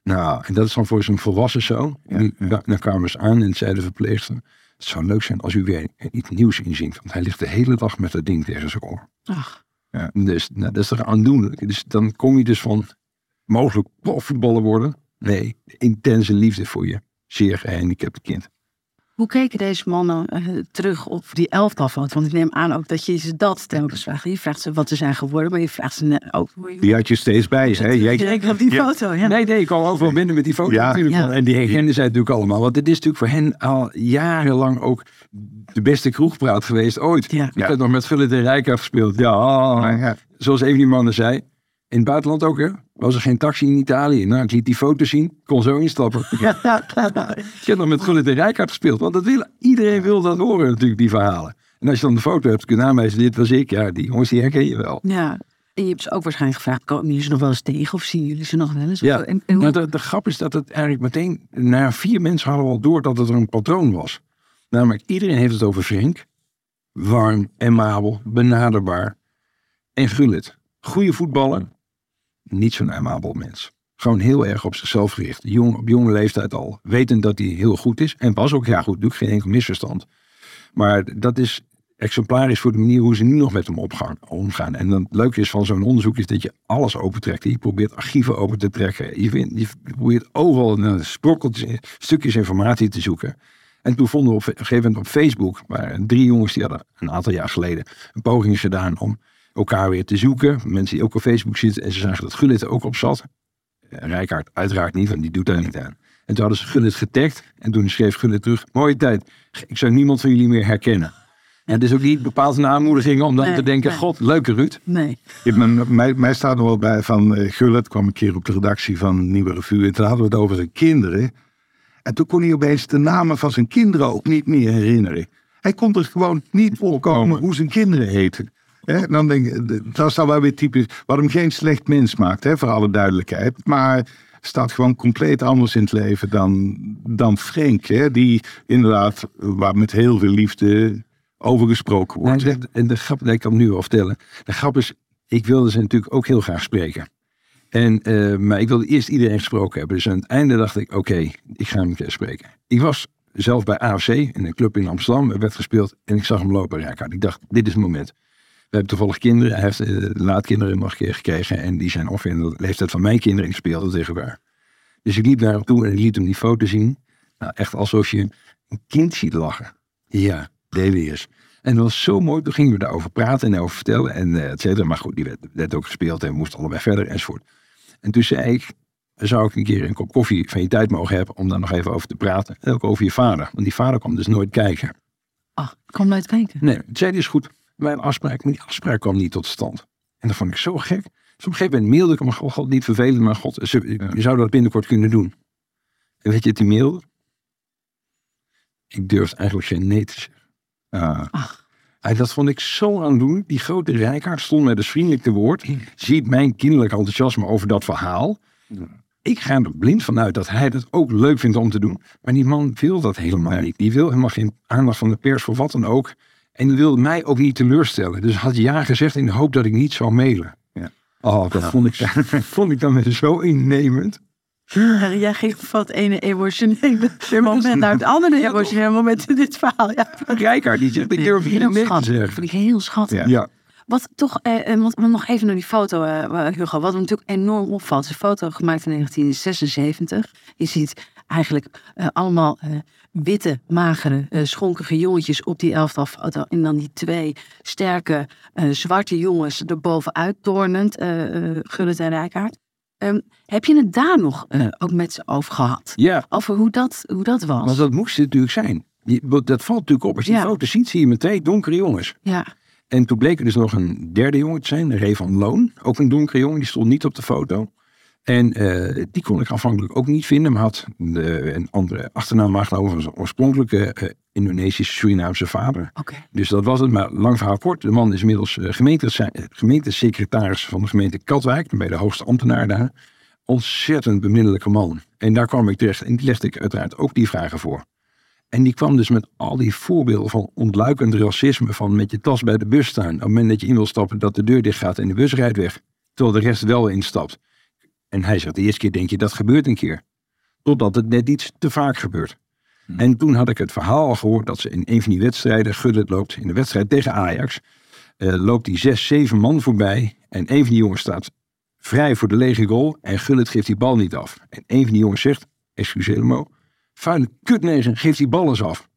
Nou, en dat is dan voor zo'n volwassen zoon. Ja, ja. Dan kwamen ze aan en zei de verpleegster... Het zou leuk zijn als u weer iets nieuws inziet. Want hij ligt de hele dag met dat ding tegen zijn oor. Ach, Dus nou, dat is toch aandoenlijk. Dus dan kom je dus van mogelijk profvoetballer worden. Nee, intense liefde voor je zeer gehandicapte kind. Hoe keken deze mannen eh, terug op die elftalfoto? Want ik neem aan ook dat je ze dat telkens vraagt. Je vraagt ze wat ze zijn geworden, maar je vraagt ze net ook Die had je steeds bij je. Hè? Jij, direct op die Ja. foto. Ja. Nee, nee, ik kwam overal binnen met die foto Ja. natuurlijk. Ja. En die herkenden zij natuurlijk allemaal. Want dit is natuurlijk voor hen al jarenlang ook de beste kroegpraat geweest ooit. Ja. Ik heb nog met Gullit en Rijkaard gespeeld. Ja, zoals een van die mannen zei. In het buitenland ook, hè? Was er geen taxi in Italië? Nou, ik liet die foto zien. Kon zo instappen. Ik heb nog met Gullit en Rijkaard gespeeld. Want dat wil, iedereen wil dat horen natuurlijk, die verhalen. En als je dan de foto hebt, kun je aanwijzen, dit was ik. Ja, die jongens, die herken je wel. Ja. En je hebt ze ook waarschijnlijk gevraagd, komen jullie ze nog wel eens tegen of zien jullie ze nog wel eens? Ja, en, en hoe- nou, de, de grap is dat het eigenlijk meteen, na vier mensen hadden we al door dat het er een patroon was. Namelijk, iedereen heeft het over Frank. Warm, amabel, benaderbaar. En Gullit. Goede voetballer. Niet zo'n amabel mens. Gewoon heel erg op zichzelf gericht. Jong, op jonge leeftijd al. Wetend dat hij heel goed is. En was ook heel goed. Doe ik geen enkel misverstand. Maar dat is exemplarisch voor de manier hoe ze nu nog met hem omgaan. En dan het leuke is van zo'n onderzoek is dat je alles opentrekt. Je probeert archieven open te trekken. Je, probeert overal een sprokkeltjes, stukjes informatie te zoeken. En toen vonden we op een gegeven moment op Facebook, waren drie jongens die hadden een aantal jaar geleden een poging gedaan om elkaar weer te zoeken. Mensen die ook op Facebook zitten en ze zagen dat Gullit er ook op zat. Eh, Rijkaard uiteraard niet, want die doet daar niet aan. En toen hadden ze Gullit getagd en toen schreef Gullit terug, mooie tijd, ik zou niemand van jullie meer herkennen. En het is ook niet bepaald een aanmoediging om dan Nee, te denken, nee. god, leuke Ruud. Nee. mij, mij staat er wel bij van eh Gullit kwam een keer op de redactie van Nieuwe Revue. En toen hadden we het over zijn kinderen. En toen kon hij opeens de namen van zijn kinderen ook niet meer herinneren. Hij kon er gewoon niet voorkomen hoe zijn kinderen heten. Hè, dan denk ik, dat is dan wel weer typisch. Wat hem geen slecht mens maakt, hè, voor alle duidelijkheid. Maar staat gewoon compleet anders in het leven dan, dan Frank. Hè, die inderdaad, waar met heel veel liefde over gesproken wordt. en de grap, ik kan nu al vertellen. De grap is, ik wilde ze natuurlijk ook heel graag spreken. En, eh, maar ik wilde eerst iedereen gesproken hebben. Dus aan het einde dacht ik, oké, ik ga hem een spreken. Ik was zelf bij AFC, in een club in Amsterdam. Er werd gespeeld en ik zag hem lopen. Ik dacht, dit is het moment. We hebben toevallig kinderen. Hij heeft eh, laadkinderen nog een keer gekregen. En die zijn ongeveer in de leeftijd van mijn kinderen. Die speelden tegen elkaar. Dus ik liep naar hem toe en ik liet hem die foto zien. Nou, echt alsof je een kind ziet lachen. Ja, eens. En dat was zo mooi. Toen gingen we daarover praten en over vertellen en eh, et cetera. Maar goed, die werd, werd ook gespeeld en we moesten allebei verder enzovoort. En toen zei ik, zou ik een keer een kop koffie van je tijd mogen hebben om daar nog even over te praten. En ook over je vader. Want die vader kwam dus nooit kijken. Ach, ik kom nooit kijken. Nee, het zei is goed. Mijn afspraak, maar die afspraak kwam niet tot stand. En dat vond ik zo gek. Dus op een gegeven moment mailde ik hem, god, god niet vervelend, maar god, ze- je zou dat binnenkort kunnen doen. En weet je, het die mailde? Ik durfde eigenlijk geen nee te zeggen. Ah. En dat vond ik zo aandoenlijk. Die grote rijkaard stond met een vriendelijk te woord. Ziet mijn kinderlijk enthousiasme over dat verhaal. Ik ga er blind vanuit dat hij het ook leuk vindt om te doen. Maar die man wil dat helemaal niet. Die wil helemaal geen aandacht van de pers voor wat dan ook. En die wilde mij ook niet teleurstellen. Dus had ja gezegd in de hoop dat ik niet zou mailen. Ja. Oh, dat vond, ik, vond ik dan weer zo innemend. Ja, Jij ging van het ene emotionele moment naar het andere emotionele moment in dit verhaal. Ja, Rijkaard die zegt, ik durf hier heel nee te zeggen. Vind ik heel schattig. Ja. Ja. Wat toch, eh, eh, want, nog even naar die foto, eh, Hugo. Wat me natuurlijk enorm opvalt. Het is een foto gemaakt in 1976. Je ziet eigenlijk eh, allemaal eh, witte, magere, eh, schonkige jongetjes op die elftalfoto. En dan die twee sterke, zwarte jongens erbovenuit tornend. uh, Gullit en Rijkaard. Ehm, heb je het daar nog ook met ze over gehad? ja, Over hoe dat, hoe dat was? want dat moest het natuurlijk zijn. Je- Dat valt natuurlijk op. Als je Ja. die foto ziet, zie je met twee donkere jongens. Ja, En toen bleek er dus nog een derde jongen te zijn, Ray van Loon. Ook een donkere jongen, die stond niet op de foto. En eh, die kon ik aanvankelijk ook niet vinden, maar had de, een andere achternaam aangenomen van zijn oorspronkelijke eh, Indonesische Surinaamse vader. Dus dat was het, maar lang verhaal kort. De man is inmiddels eh, eh, gemeentesecretaris van de gemeente Katwijk, bij de hoogste ambtenaar daar. Ontzettend bemiddelijke man. En daar kwam ik terecht en die legde ik uiteraard ook die vragen voor. En die kwam dus met al die voorbeelden van ontluikend racisme. Van met je tas bij de bus staan. Op het moment dat je in wil stappen, dat de deur dicht gaat en de bus rijdt weg. Terwijl de rest wel instapt. En hij zegt, de eerste keer denk je, dat gebeurt een keer. Totdat het net iets te vaak gebeurt. En toen had ik het verhaal al gehoord dat ze in een van die wedstrijden, Gullit loopt in de wedstrijd tegen Ajax, eh, loopt die zes, zeven man voorbij. En een van die jongens staat vrij voor de lege goal en Gullit geeft die bal niet af. En een van die jongens zegt, excuseer me, vuile kutnegen, geef die bal eens af.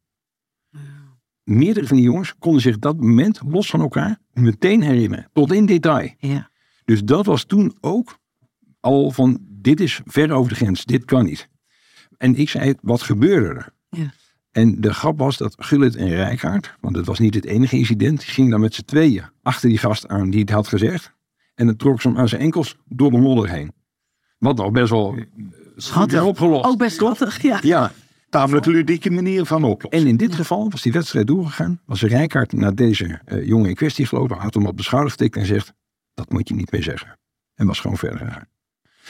Meerdere van die jongens konden zich dat moment, los van elkaar, meteen herinneren. Tot in detail. Ja. Dus dat was toen ook al van, dit is ver over de grens, dit kan niet. En ik zei, wat gebeurde er? Ja. En de grap was dat Gullit en Rijkaard, want het was niet het enige incident, die gingen dan met z'n tweeën achter die gast aan die het had gezegd. En dan trok ze hem aan zijn enkels door de modder heen. Wat nog best wel schattig opgelost. Ook best schattig, ja. Ja, Tamelijk ludieke manier van oplossen. en in dit geval was die wedstrijd doorgegaan. Was Rijkaard naar deze eh, jongen in kwestie gelopen. Had hem op de schouder getikt en zegt, dat moet je niet meer zeggen. En was gewoon verder gegaan.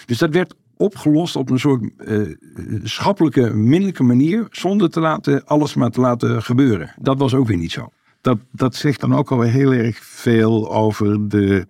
Dus dat werd opgelost op een soort eh, schappelijke, minderlijke manier. Zonder te laten, alles maar te laten gebeuren. Dat was ook weer niet zo. dat, dat zegt dan ook alweer heel erg veel over de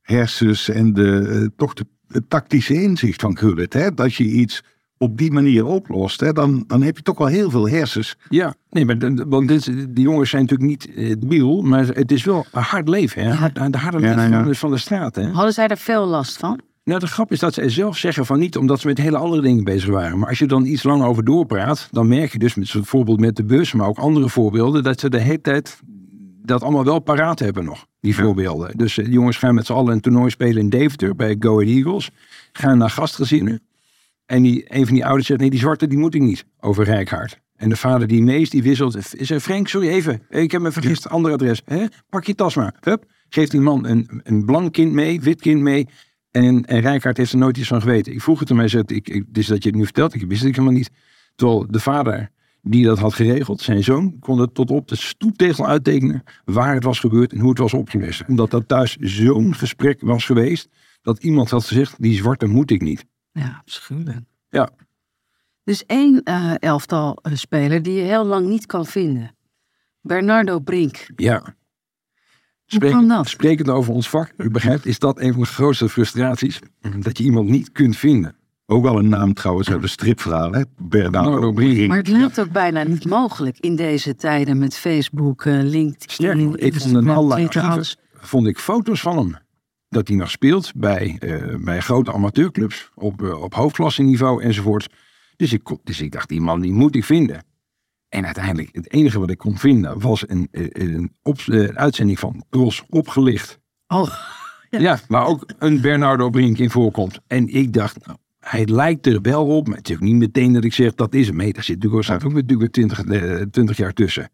hersens en de, eh, toch de, het tactische inzicht van Gullit. Hè? Dat je iets op die manier oplost, hè? Dan, dan heb je toch wel heel veel hersens. Ja, nee, maar de- want dit, die jongens zijn natuurlijk niet eh, debiel. Maar het is wel een hard leven. Hè? Hard- De harde Ja, leven nou ja. van, van de straat. Hè? Hadden zij daar veel last van? Nou, de grap is dat ze zelf zeggen van niet omdat ze met hele andere dingen bezig waren. Maar als je dan iets lang over doorpraat, dan merk je dus met zo'n voorbeeld met de bus, maar ook andere voorbeelden, dat ze de hele tijd dat allemaal wel paraat hebben nog, die voorbeelden. Dus eh, de jongens gaan met z'n allen een toernooi spelen in Deventer bij Go Ahead Eagles. Gaan naar gastgezinnen. En die, een van die ouders zegt, nee, die zwarte die moet ik niet, over Rijkaard. En de vader die mee is, die wisselt. Zegt, Frank, sorry even, ik heb me vergist, ander adres. Hè? Pak je tas maar. Hup. Geeft die man een, een blank kind mee, wit kind mee. En, en Rijkaard heeft er nooit iets van geweten. Ik vroeg het hem, hij zei, ik, ik, dus dat je het nu vertelt, ik wist het helemaal niet. Terwijl de vader die dat had geregeld, zijn zoon, kon het tot op de stoeptegel uittekenen waar het was gebeurd en hoe het was opgelost. Omdat dat thuis zo'n gesprek was geweest, dat iemand had gezegd, die zwarte moet ik niet. Ja, afschuwelijk. Ja. Dus één eh, elftal eh, speler die je heel lang niet kan vinden. Bernardo Brink. Ja. Hoe kan dat? Sprekend over ons vak, u begrijpt, is dat een van de grootste frustraties. Dat je iemand niet kunt vinden. Ook wel een naam trouwens uit een stripverhaal, hè? Bernardo Bernardo Brink. Maar het lijkt ook bijna niet mogelijk in deze tijden met Facebook, eh, LinkedIn, Sterker nog, ik vond een alles. vond ik foto's van hem. Dat hij nog speelt bij, eh, bij grote amateurclubs op, eh, op hoofdklasseniveau enzovoort. Dus ik, dus ik dacht, die man die moet ik vinden. En uiteindelijk, het enige wat ik kon vinden was een, eh, een, op, eh, een uitzending van Tros opgelicht. Oh, Ja. waar ook een Bernardo Brink in voorkomt. En ik dacht, nou, hij lijkt er wel op, maar het is ook niet meteen dat ik zeg dat is hem. Nee, daar zit natuurlijk, staat ook natuurlijk weer 20, eh, 20 jaar tussen.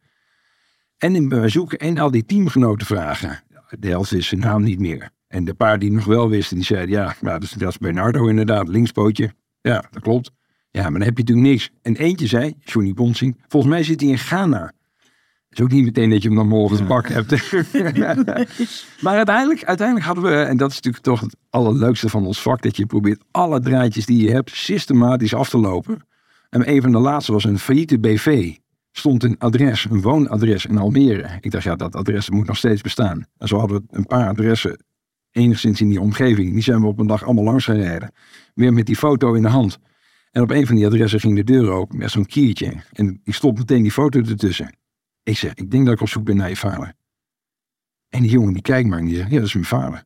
En in bij zoeken en al die teamgenoten vragen. De helft is zijn naam niet meer. En de paar die nog wel wisten, die zeiden ja, nou, dat, is, dat is Bernardo inderdaad, linkspootje. Ja, dat klopt. Ja, maar dan heb je natuurlijk niks. En eentje zei, Johnny Bonsing, volgens mij zit hij in Ghana. Het is ook niet meteen dat je hem dan morgen te pakken hebt. maar uiteindelijk, uiteindelijk hadden we, en dat is natuurlijk toch het allerleukste van ons vak, dat je probeert alle draadjes die je hebt systematisch af te lopen. En een van de laatste was een failliete BV. Stond een adres, een woonadres in Almere. Ik dacht, ja, dat adres moet nog steeds bestaan. En zo hadden we een paar adressen enigszins in die omgeving. Die zijn we op een dag allemaal langs gereden. Weer met die foto in de hand. En op een van die adressen ging de deur open met zo'n kiertje. En ik stop meteen die foto ertussen. Ik zeg, ik denk dat ik op zoek ben naar je vader. En die jongen die kijkt maar en die zegt, ja, dat is mijn vader.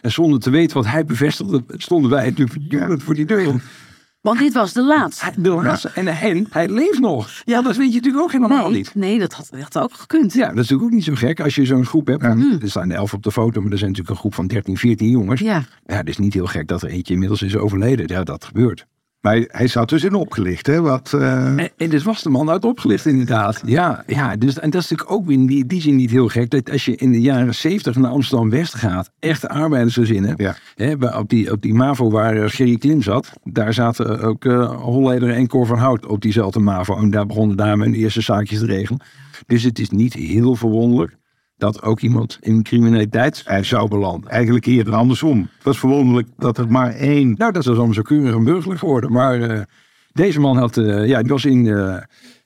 En zonder te weten wat hij bevestigde, stonden wij natuurlijk verjoelend voor die deur. want dit was de laatste. De laatste, en hij, hij leeft nog. Ja, dat weet je natuurlijk ook helemaal Nee, niet. nee dat had, had ook gekund. Ja, dat is natuurlijk ook niet zo gek als je zo'n groep hebt. Er staan elf op de foto, maar er zijn natuurlijk een groep van 13, 14 jongens. Ja. Ja, het is niet heel gek dat er eentje inmiddels is overleden. Ja, dat gebeurt. Maar hij, hij zat dus in opgelicht, hè? Wat, eh, En, en dus was de man uit opgelicht inderdaad. Ja, ja dus, en dat is natuurlijk ook weer in die, die zin niet heel gek. Dat als je in de jaren 70 naar Amsterdam-West gaat, echte arbeidersgezinnen. Ja. Hè, op, die, op die MAVO waar eh, Gerry Klim zat, daar zaten ook eh Holleder en Cor van Hout op diezelfde MAVO. En daar begonnen daar hun eerste zaakjes te regelen. Dus het is niet heel verwonderlijk dat ook iemand in criminaliteit zou belanden. eigenlijk eerder andersom. Het was verwonderlijk dat er maar één... Nou, dat is allemaal zo keurig een burgerlijk geworden. Maar eh, deze man had, eh, ja, die was in, eh,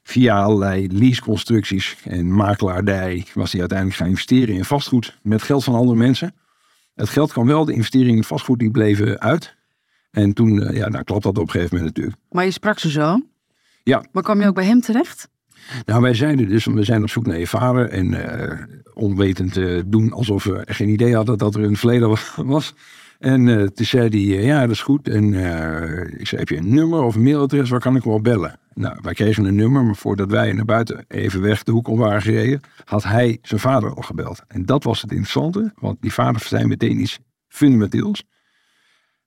via allerlei leaseconstructies en makelaardij, was hij uiteindelijk gaan investeren in vastgoed met geld van andere mensen. Het geld kwam wel, de investeringen in vastgoed die bleven uit. En toen, eh, ja, nou klopt dat op een gegeven moment natuurlijk. Maar je sprak ze zo. Ja. Maar kwam je ook bij hem terecht? Nou, wij zeiden dus, we zijn op zoek naar je vader. En eh, onwetend eh, doen alsof we geen idee hadden dat er een verleden wa- was. En eh, toen zei hij, ja, dat is goed. En ik zei, heb je een nummer of een mailadres, waar kan ik wel bellen? Nou, wij kregen een nummer, maar voordat wij naar buiten even weg de hoek om waren gereden, had hij zijn vader al gebeld. En dat was het interessante, want die vader zei meteen iets fundamenteels.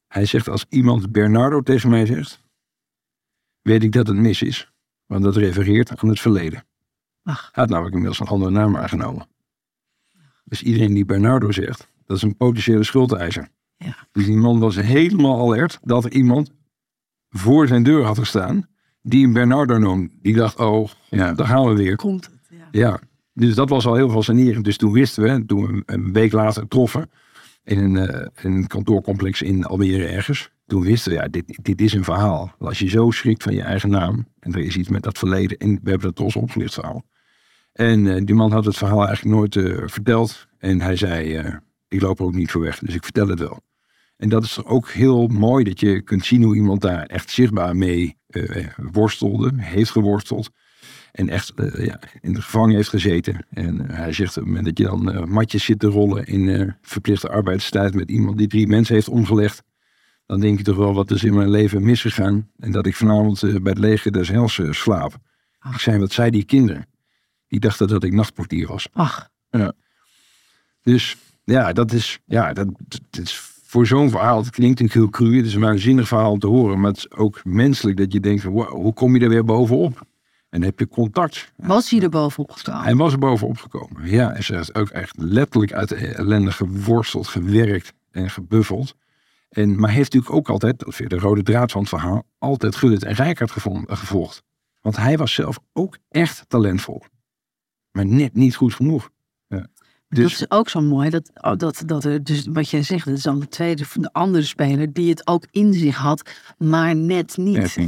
Hij zegt, als iemand Bernardo tegen mij zegt, weet ik dat het mis is. Want dat refereert aan het verleden. Ach. Hij had namelijk inmiddels een andere naam aangenomen. Dus iedereen die Bernardo zegt, dat is een potentiële schuldeiser. Ja. Dus die man was helemaal alert dat er iemand voor zijn deur had gestaan die hem Bernardo noemde. Die dacht, oh, Ja. daar gaan we weer. Komt het, ja. Ja, dus dat was al heel fascinerend. Dus toen wisten we, toen we een week later troffen in een, eh, in een kantoorcomplex in Almere ergens. Toen wisten we, ja, dit, dit is een verhaal. Als je zo schrikt van je eigen naam en er is iets met dat verleden en we hebben dat trots opgelicht verhaal. En eh, die man had het verhaal eigenlijk nooit eh, verteld. En hij zei, eh, ik loop er ook niet voor weg, dus ik vertel het wel. En dat is ook heel mooi dat je kunt zien hoe iemand daar echt zichtbaar mee worstelde, heeft geworsteld. En echt ja, in de gevangen heeft gezeten. En hij zegt op het moment dat je dan matjes zit te rollen in verplichte arbeidstijd met iemand die drie mensen heeft omgelegd. Dan denk je toch wel wat is in mijn leven misgegaan. En dat ik vanavond eh, bij het leger des hels eh, slaap. Ik zei, wat zei die kinderen? Die dachten dat ik nachtportier was. Ach, Dus ja, dat is, ja, dat, dat is voor zo'n verhaal, het klinkt een heel cru, het is een waanzinnig verhaal om te horen, maar het is ook menselijk dat je denkt wow, hoe kom je er weer bovenop? En heb je contact. was hij er bovenop gestaan? Hij was er bovenop gekomen. Ja, hij zegt ook echt letterlijk uit de ellende geworsteld, gewerkt en gebuffeld. En, maar heeft natuurlijk ook altijd, dat is weer de rode draad van het verhaal, altijd Gullit en Rijkaard gevonden, gevolgd. Want hij was zelf ook echt talentvol. Maar net niet goed genoeg. dat Dus is ook zo mooi. Dat, oh, dat, dat er, dus wat jij zegt, dat is dan de tweede, de andere speler die het ook in zich had, maar net niet. Ja.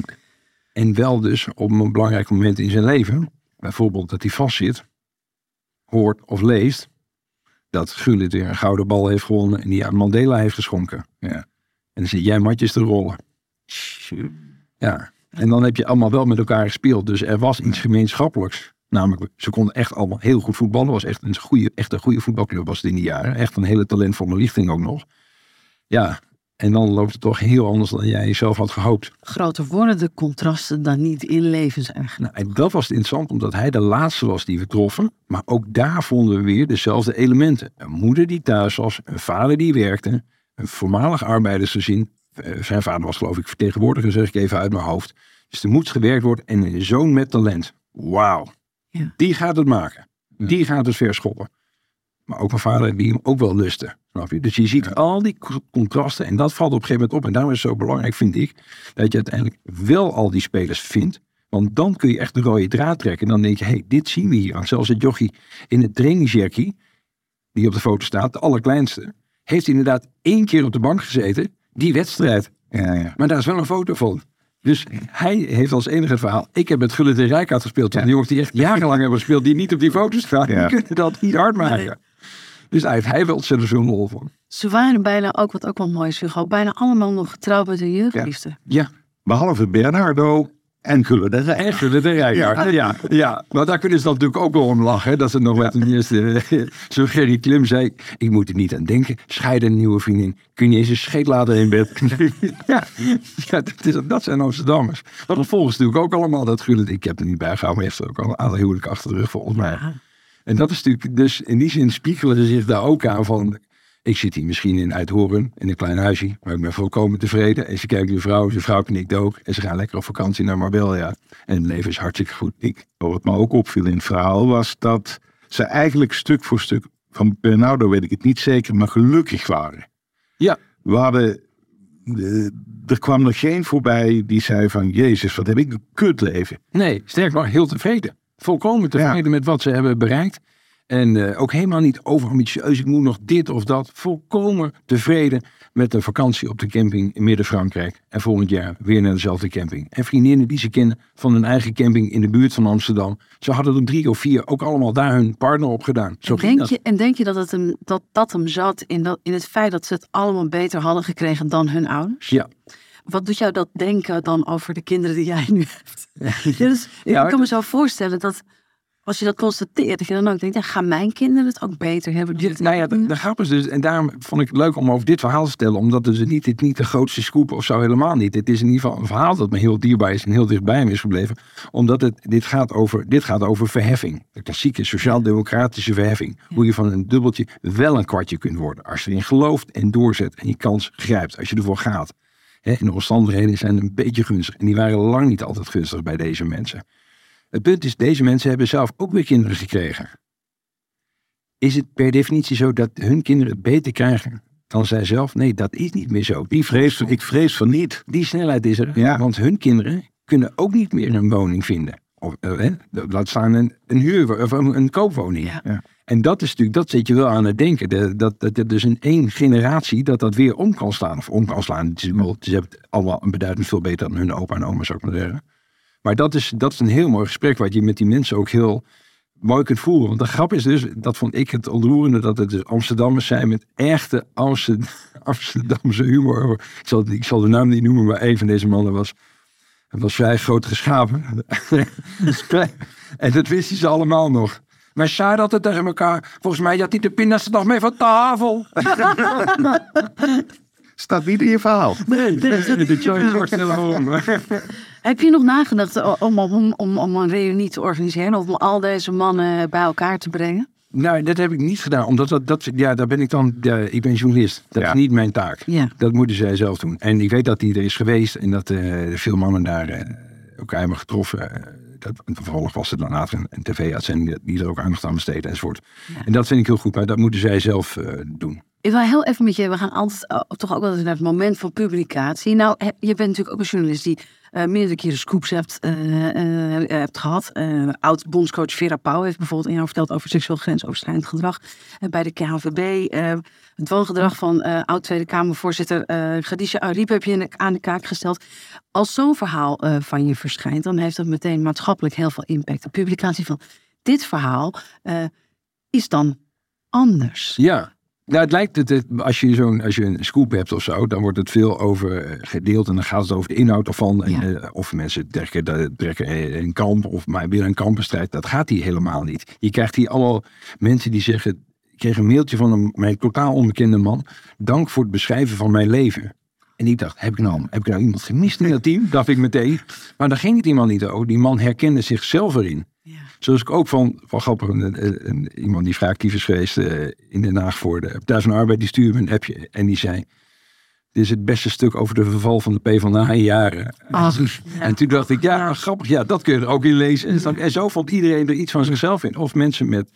En wel dus op een belangrijk moment in zijn leven, bijvoorbeeld dat hij vastzit, hoort of leest dat Gullit weer een gouden bal heeft gewonnen en die aan Mandela heeft geschonken. Ja. En dan zit jij matjes te rollen. Ja, en dan heb je allemaal wel met elkaar gespeeld. Dus er was iets gemeenschappelijks. Namelijk, ze konden echt allemaal heel goed voetballen. was echt een goede, echt een goede voetbalclub was het in die jaren. Echt een hele talentvolle lichting ook nog. Ja, en dan loopt het toch heel anders dan jij zelf had gehoopt. Groter worden de contrasten dan niet in levens eigenlijk. Nou, en dat was interessant, omdat hij de laatste was die we troffen. Maar ook daar vonden we weer dezelfde elementen. Een moeder die thuis was, een vader die werkte, een voormalig arbeidersgezin. Eh, Zijn vader was geloof ik vertegenwoordiger, zeg ik even uit mijn hoofd. Dus er moet gewerkt worden en een zoon met talent. Wauw. Ja. Die gaat het maken. Die gaat het verschoppen. Maar ook een vader die hem ook wel lustte. Snap je? Dus je ziet al die co- contrasten en dat valt op een gegeven moment op. En daarom is het zo belangrijk, vind ik, dat je uiteindelijk wel al die spelers vindt. Want dan kun je echt de rode draad trekken. En dan denk je, hé, hey, dit zien we hier. Want zelfs het jochie in het trainingsjerkie, die op de foto staat, de allerkleinste, heeft inderdaad één keer op de bank gezeten, die wedstrijd. Ja, ja. Maar daar is wel een foto van. Dus hij heeft als enige het verhaal. Ik heb met Gullit en Rijkaard gespeeld. Toen de jongens die echt jarenlang hebben gespeeld, die niet op die foto staan, Ja. die kunnen dat niet hard maken. Dus daar heeft hij wel ontzettend veel lol van. Ze waren bijna ook, wat ook wel mooi is, Hugo, bijna allemaal nog getrouwd met een jeugdliefde. Ja, Behalve Bernardo en Gullit en Rijk. en Gullit en Rijkaard. Ja. Ja, maar daar kunnen ze dan natuurlijk ook wel om lachen. Dat ze nog wat ten eerste... Zo Gerry Klim zei, ik moet er niet aan denken. Scheiden een nieuwe vriendin. Kun je eens een scheet laten in bed? ja, ja dat, is, dat zijn Amsterdammers. Dat volgen ze natuurlijk ook allemaal. Dat Gullit, ik heb er niet bij gehouden, maar heeft er ook al een aantal huwelijken achter de rug volgens mij. En dat is natuurlijk, dus in die zin spiegelen ze zich daar ook aan van. Ik zit hier misschien in Uithoren, in een klein huisje, maar ik ben volkomen tevreden. En ze kijkt de vrouw, zijn vrouw knikt ook. En ze gaan lekker op vakantie naar Marbella. En het leven is hartstikke goed. Ik, Wat me ook opviel in het verhaal was dat ze eigenlijk stuk voor stuk, van Bernardo weet ik het niet zeker, maar gelukkig waren. ja, We hadden, eh, er kwam er geen voorbij die zei van, Jezus, wat heb ik een kutleven. nee, sterk maar heel tevreden. Volkomen tevreden met wat ze hebben bereikt. En eh, ook helemaal niet overambitieus. Ik moet nog dit of dat. Volkomen tevreden met een vakantie op de camping in Midden-Frankrijk. En volgend jaar weer naar dezelfde camping. En vriendinnen die ze kennen van hun eigen camping in de buurt van Amsterdam. Ze hadden er drie of vier ook allemaal daar hun partner op gedaan. Zo En denk, dat. je, en denk je dat het hem, dat, dat hem zat in, dat, in het feit dat ze het allemaal beter hadden gekregen dan hun ouders? Ja, wat doet jou dat denken dan over de kinderen die jij nu hebt? Ja, dus, Ja, ik kan me zo voorstellen dat als je dat constateert, dat je dan ook denkt, ja, gaan mijn kinderen het ook beter hebben? Ja, nou ja, de, de grap is dus, en daarom vond ik het leuk om over dit verhaal te stellen, omdat het dus niet, dit niet de grootste scoop of zo helemaal niet. Het is in ieder geval een verhaal dat me heel dierbaar is en heel dichtbij me is gebleven, omdat het, dit, gaat over, dit gaat over verheffing. De klassieke sociaal-democratische verheffing. Hoe je van een dubbeltje wel een kwartje kunt worden. Als je erin gelooft en doorzet en je kans grijpt, als je ervoor gaat. En de omstandigheden zijn een beetje gunstig. En die waren lang niet altijd gunstig bij deze mensen. Het punt is, deze mensen hebben zelf ook weer kinderen gekregen. Is het per definitie zo dat hun kinderen het beter krijgen dan zij zelf? Nee, dat is niet meer zo. Die, Vrees, ik vrees van niet. die snelheid is er. Ja. Want hun kinderen kunnen ook niet meer een woning vinden. Of, eh, hè, laat staan een, een huur of een, een koopwoning. Ja. Ja. En dat is natuurlijk, dat zit je wel aan het denken. De- dat, dat, dat dus in één generatie dat dat weer om kan slaan. Of om kan slaan. Het is wel, ze hebben het allemaal beduidend veel beter dan hun opa en oma, zou ik maar zeggen. Maar dat is, dat is een heel mooi gesprek wat je met die mensen ook heel mooi kunt voeren. Want de grap is dus, dat vond ik het ontroerende, dat het dus Amsterdammers zijn met echte Amster- Amsterdamse humor. Ik zal, ik zal de naam niet noemen, maar een van deze mannen was, was vrij groot geschapen. en dat wisten ze allemaal nog. Maar zei dat het tegen elkaar. Volgens mij had hij de pindas er nog mee van tafel. Staat niet in je verhaal. de Joyce wordt Heb je nog nagedacht om, om, om, om een reunie te organiseren? Of om al deze mannen bij elkaar te brengen? Nou, dat heb ik niet gedaan. Omdat dat, dat ja, daar ben ik dan, ja, ik ben journalist. Dat Ja. is niet mijn taak. Ja. Dat moeten zij zelf doen. En ik weet dat die er is geweest en dat eh, veel mannen daar eh, elkaar hebben getroffen. Eh, dat, en vervolgens was er dan later een, een tv-uitzending die- er ook aandacht aan besteedt enzovoort. En dat vind ik heel goed, maar dat moeten zij zelf eh, doen. Ik wil heel even met je, we gaan altijd toch ook wel eens naar het moment van publicatie. Nou, he- je bent natuurlijk ook een journalist die eh, meerdere keren scoops hebt, eh, eh, hebt gehad. Eh, Oud-bondscoach Vera Pauw heeft bijvoorbeeld in jou verteld over seksueel grensoverschrijdend gedrag bij de KNVB. eh, het woongedrag van oud-Tweede Kamervoorzitter eh Khadija Ariep heb je aan de kaak gesteld. Als zo'n verhaal van je verschijnt, dan heeft dat meteen maatschappelijk heel veel impact. De publicatie van dit verhaal is dan anders. Ja. Nou, het lijkt het, als je zo'n, als je een scoop hebt of zo, dan wordt het veel over eh, gedeeld en dan gaat het over de inhoud ervan. En, eh, of mensen trekken, de- trekken eh, een kamp of maar weer een kampenstrijd. Dat gaat hier helemaal niet. Je krijgt hier allemaal mensen die zeggen, ik kreeg een mailtje van een mij totaal onbekende man. Dank voor het beschrijven van mijn leven. En ik dacht, heb ik nou, heb ik nou iemand gemist in dat team? Dacht ik meteen. Maar daar ging het iemand niet over. Die man herkende zichzelf erin. Ja. Zoals ik ook van, van grappig, een, iemand die actief is geweest eh, in Den Haag voor de Partij van de Arbeid, die stuurde me een appje en die zei, dit is het beste stuk over de verval van de PvdA in jaren. Ah, En toen dacht ik, ja, grappig, ja, dat kun je er ook in lezen. En, dan- en zo vond iedereen er iets van zichzelf in. Of mensen met,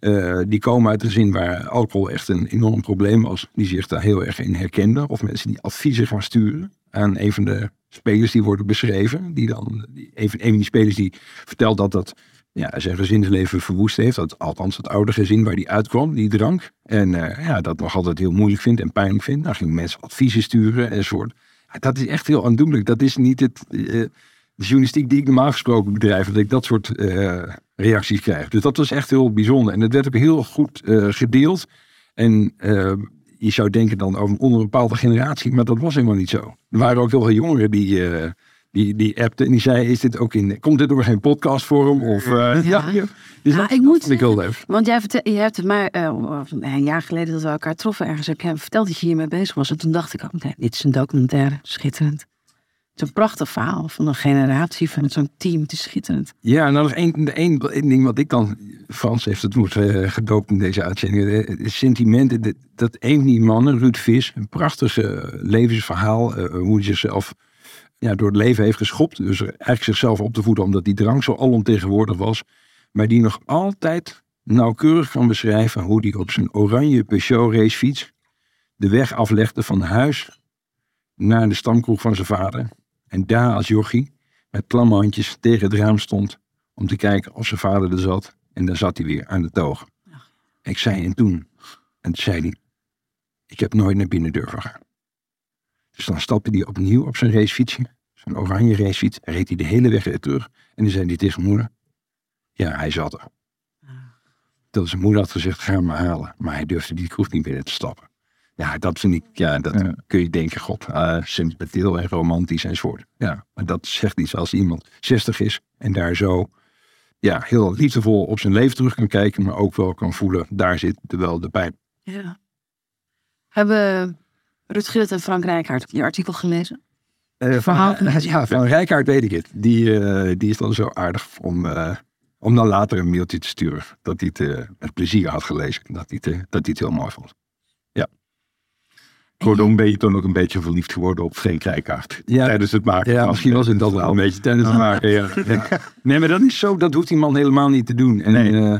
eh, die komen uit een gezin waar alcohol echt een enorm probleem was, die zich daar heel erg in herkenden. Of mensen die adviezen gaan sturen aan een van de spelers die worden beschreven. Die dan, een van die spelers die vertelt dat dat ja, zijn gezinsleven verwoest heeft. Dat, althans het oude gezin waar die uitkwam, die drank. En eh, ja, dat nog altijd heel moeilijk vindt en pijnlijk vindt. Dan gingen mensen adviezen sturen enzovoort. Ja, dat is echt heel aandoenlijk. Dat is niet het, eh, de journalistiek die ik normaal gesproken bedrijf. Dat ik dat soort eh, reacties krijg. Dus dat was echt heel bijzonder. En het werd ook heel goed gedeeld. En je zou denken dan over onder een bepaalde generatie. Maar dat was helemaal niet zo. Er waren ook heel veel jongeren die... die, die appte en die zei, is dit ook in, komt dit door geen podcastvorm? Of, eh, ja. Ja. Dus Ja, dat, ik dat moet ik heel leuk. Want jij vertel, je hebt het mij eh, een jaar geleden dat we elkaar troffen ergens. Heb jij verteld dat je hiermee bezig was. En toen dacht ik ook meteen, dit is een documentaire. Schitterend. Het is een prachtig verhaal van een generatie, van zo'n team. Het is schitterend. Ja, nou nog één, de één, één ding wat ik dan... Frans heeft het woord eh, gedoopt in deze uitzending. Het sentimenten, dat, dat een van die mannen, Ruud Vis... een prachtig levensverhaal, eh, hoe hij zichzelf ja, door het leven heeft geschopt. Dus eigenlijk zichzelf op te voeden omdat die drank zo alomtegenwoordig was. Maar die nog altijd nauwkeurig kan beschrijven... hoe hij op zijn oranje Peugeot racefiets... de weg aflegde van huis naar de stamkroeg van zijn vader. En daar als jochie met klamme handjes tegen het raam stond om te kijken of zijn vader er zat. En daar zat hij weer aan de toog. Ik zei en toen, en toen zei hij, ik heb nooit naar binnen durven gaan. Dus dan stapte hij opnieuw op zijn racefietsje, zijn oranje racefiets, en reed hij de hele weg weer terug. En dan zei hij tegen moeder, ja, hij zat er. Dat zijn moeder had gezegd, ga hem maar halen. Maar hij durfde die kroeg niet binnen te stappen. Ja, dat vind ik, ja, dat Ja. kun je denken, god, eh sentimenteel en romantisch enzovoort. Ja, maar dat zegt iets als iemand 60 is en daar zo ja, heel liefdevol op zijn leven terug kan kijken, maar ook wel kan voelen, daar zit wel de pijn. Ja. Hebben Rut Gillet en Frank Rijkaard je artikel gelezen? Verhaal? Van, ja, van Rijkaard weet ik het. Die, eh, die is dan zo aardig om, eh, om dan later een mailtje te sturen. Dat hij het eh, met plezier had gelezen. Dat hij het, eh, dat hij het heel mooi vond. Kortom ben je toch nog een beetje verliefd geworden op Frank Rijkaard. Ja. Tijdens het maken. Ja, misschien was het dat wel een beetje tijdens het maken. Ja. Ja. Nee, maar dat is zo. Dat hoeft die man helemaal niet te doen. En, Nee. eh,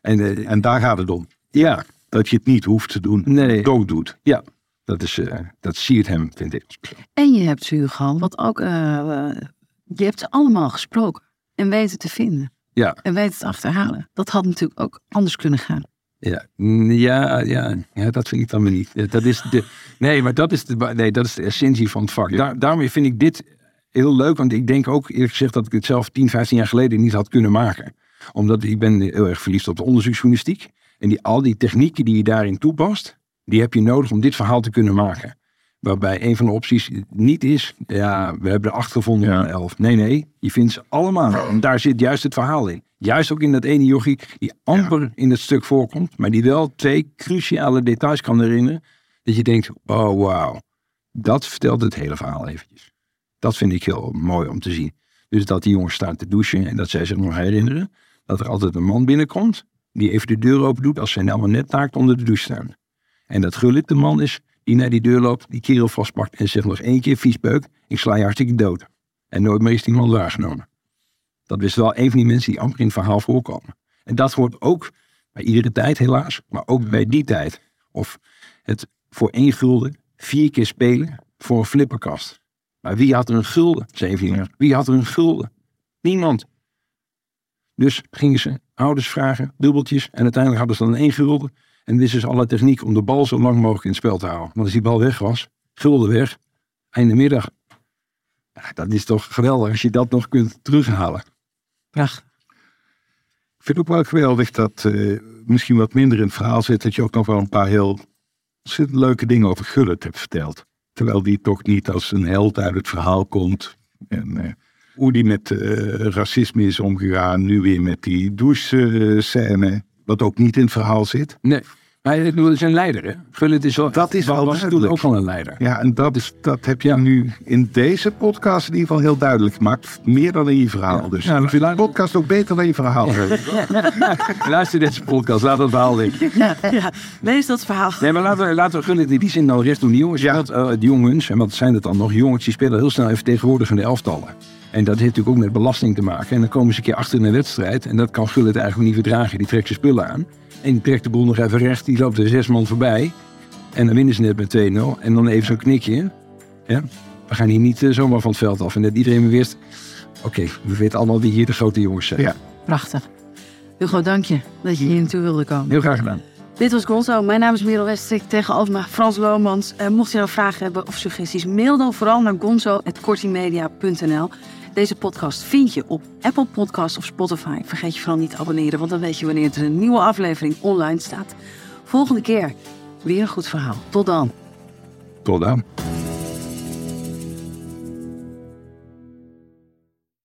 en eh, En daar gaat het om. ja, Dat je het niet hoeft te doen. Nee. Dood doet. ja, dat, is, eh, dat siert hem, vind ik. En je hebt ze, Hugo, wat ook, eh, eh, je hebt ze allemaal gesproken en weten te vinden. Ja. En weten te achterhalen. Dat had natuurlijk ook anders kunnen gaan. Ja, ja, ja, ja, dat vind ik dan weer niet. Dat is de, nee, maar dat is de, nee, dat is de essentie van het vak. Daar, daarmee vind ik dit heel leuk, want ik denk ook eerlijk gezegd dat ik het zelf 10, 15 jaar geleden niet had kunnen maken. Omdat ik ben heel erg verliefd op de onderzoeksjournalistiek. En die, al die technieken die je daarin toepast, die heb je nodig om dit verhaal te kunnen maken. Waarbij een van de opties niet is, ja, we hebben er acht gevonden Ja. van elf. Nee, nee, je vindt ze allemaal. En daar zit juist het verhaal in. Juist ook in dat ene jochie die amper in het stuk voorkomt, maar die wel twee cruciale details kan herinneren. Dat je denkt, oh wauw, dat vertelt het hele verhaal eventjes. Dat vind ik heel mooi om te zien. Dus dat die jongens staan te douchen en dat zij zich nog herinneren dat er altijd een man binnenkomt die even de deur open doet als zij nou maar net naakt onder de douche staan. En dat Gullit de man is die naar die deur loopt, die kerel vastpakt en zegt nog één keer viespeuk, ik sla je hartstikke dood. En nooit meer is die man waargenomen. Dat is wel een van die mensen die amper in het verhaal voorkomen. En dat hoort ook bij iedere tijd helaas, maar ook bij die tijd. Of het voor één gulden vier keer spelen voor een flipperkast. Maar wie had er een gulden, 17 jaar? Wie had er een gulden? Niemand. Dus gingen ze ouders vragen, dubbeltjes. En uiteindelijk hadden ze dan één gulden. En wisten ze alle techniek om de bal zo lang mogelijk in het spel te houden. Want als die bal weg was, gulden weg, einde middag. Ja, dat is toch geweldig als je dat nog kunt terughalen. Prachtig. Ik vind het ook wel geweldig dat eh, misschien wat minder in het verhaal zit. Dat je ook nog wel een paar heel leuke dingen over Gullit hebt verteld. Terwijl die toch niet als een held uit het verhaal komt. En eh, hoe die met eh, racisme is omgegaan. Nu weer met die douche-scène. Wat ook niet in het verhaal zit. Nee, maar het is een leider, hè? Gullit is wel, Dat is wel was toen duidelijk. ook al een leider. Ja, en dat, is, dat heb je nu in deze podcast in ieder geval heel duidelijk gemaakt. Meer dan in je verhaal. Dus Ja, ik de podcast ook beter dan je verhaal. Luister deze podcast, laat het verhaal liggen. Ja, ja, lees dat verhaal. Nee, maar laten we, laten we Gullit in die zin dan rest doen. Die jongens, Ja. wat, eh, die jongens, en wat zijn het dan nog? Jongens die spelen heel snel even tegenwoordigende elftallen. En dat heeft natuurlijk ook met belasting te maken. En dan komen ze een keer achter in een wedstrijd. En dat kan Gullit eigenlijk niet verdragen. Die trekt zijn spullen aan. En die trekt de boel nog even recht. Die loopt er zes man voorbij. En dan winnen ze net met 2-0. En dan even zo'n knikje. Ja? We gaan hier niet eh, zomaar van het veld af. En dat iedereen wist... Oké, we weten allemaal wie hier de grote jongens zijn. Ja. Prachtig. Hugo, dank je dat je hier naartoe wilde komen. Heel graag gedaan. Dit was Gonzo. Mijn naam is Merel Westrik. Tegenover me Frans Lomans. Eh, mocht je nou vragen hebben of suggesties, mail dan vooral naar gonzo.kortimedia.nl. Deze podcast vind je op Apple Podcasts of Spotify. Vergeet je vooral niet te abonneren, want dan weet je wanneer er een nieuwe aflevering online staat. Volgende keer weer een goed verhaal. Tot dan. Tot dan.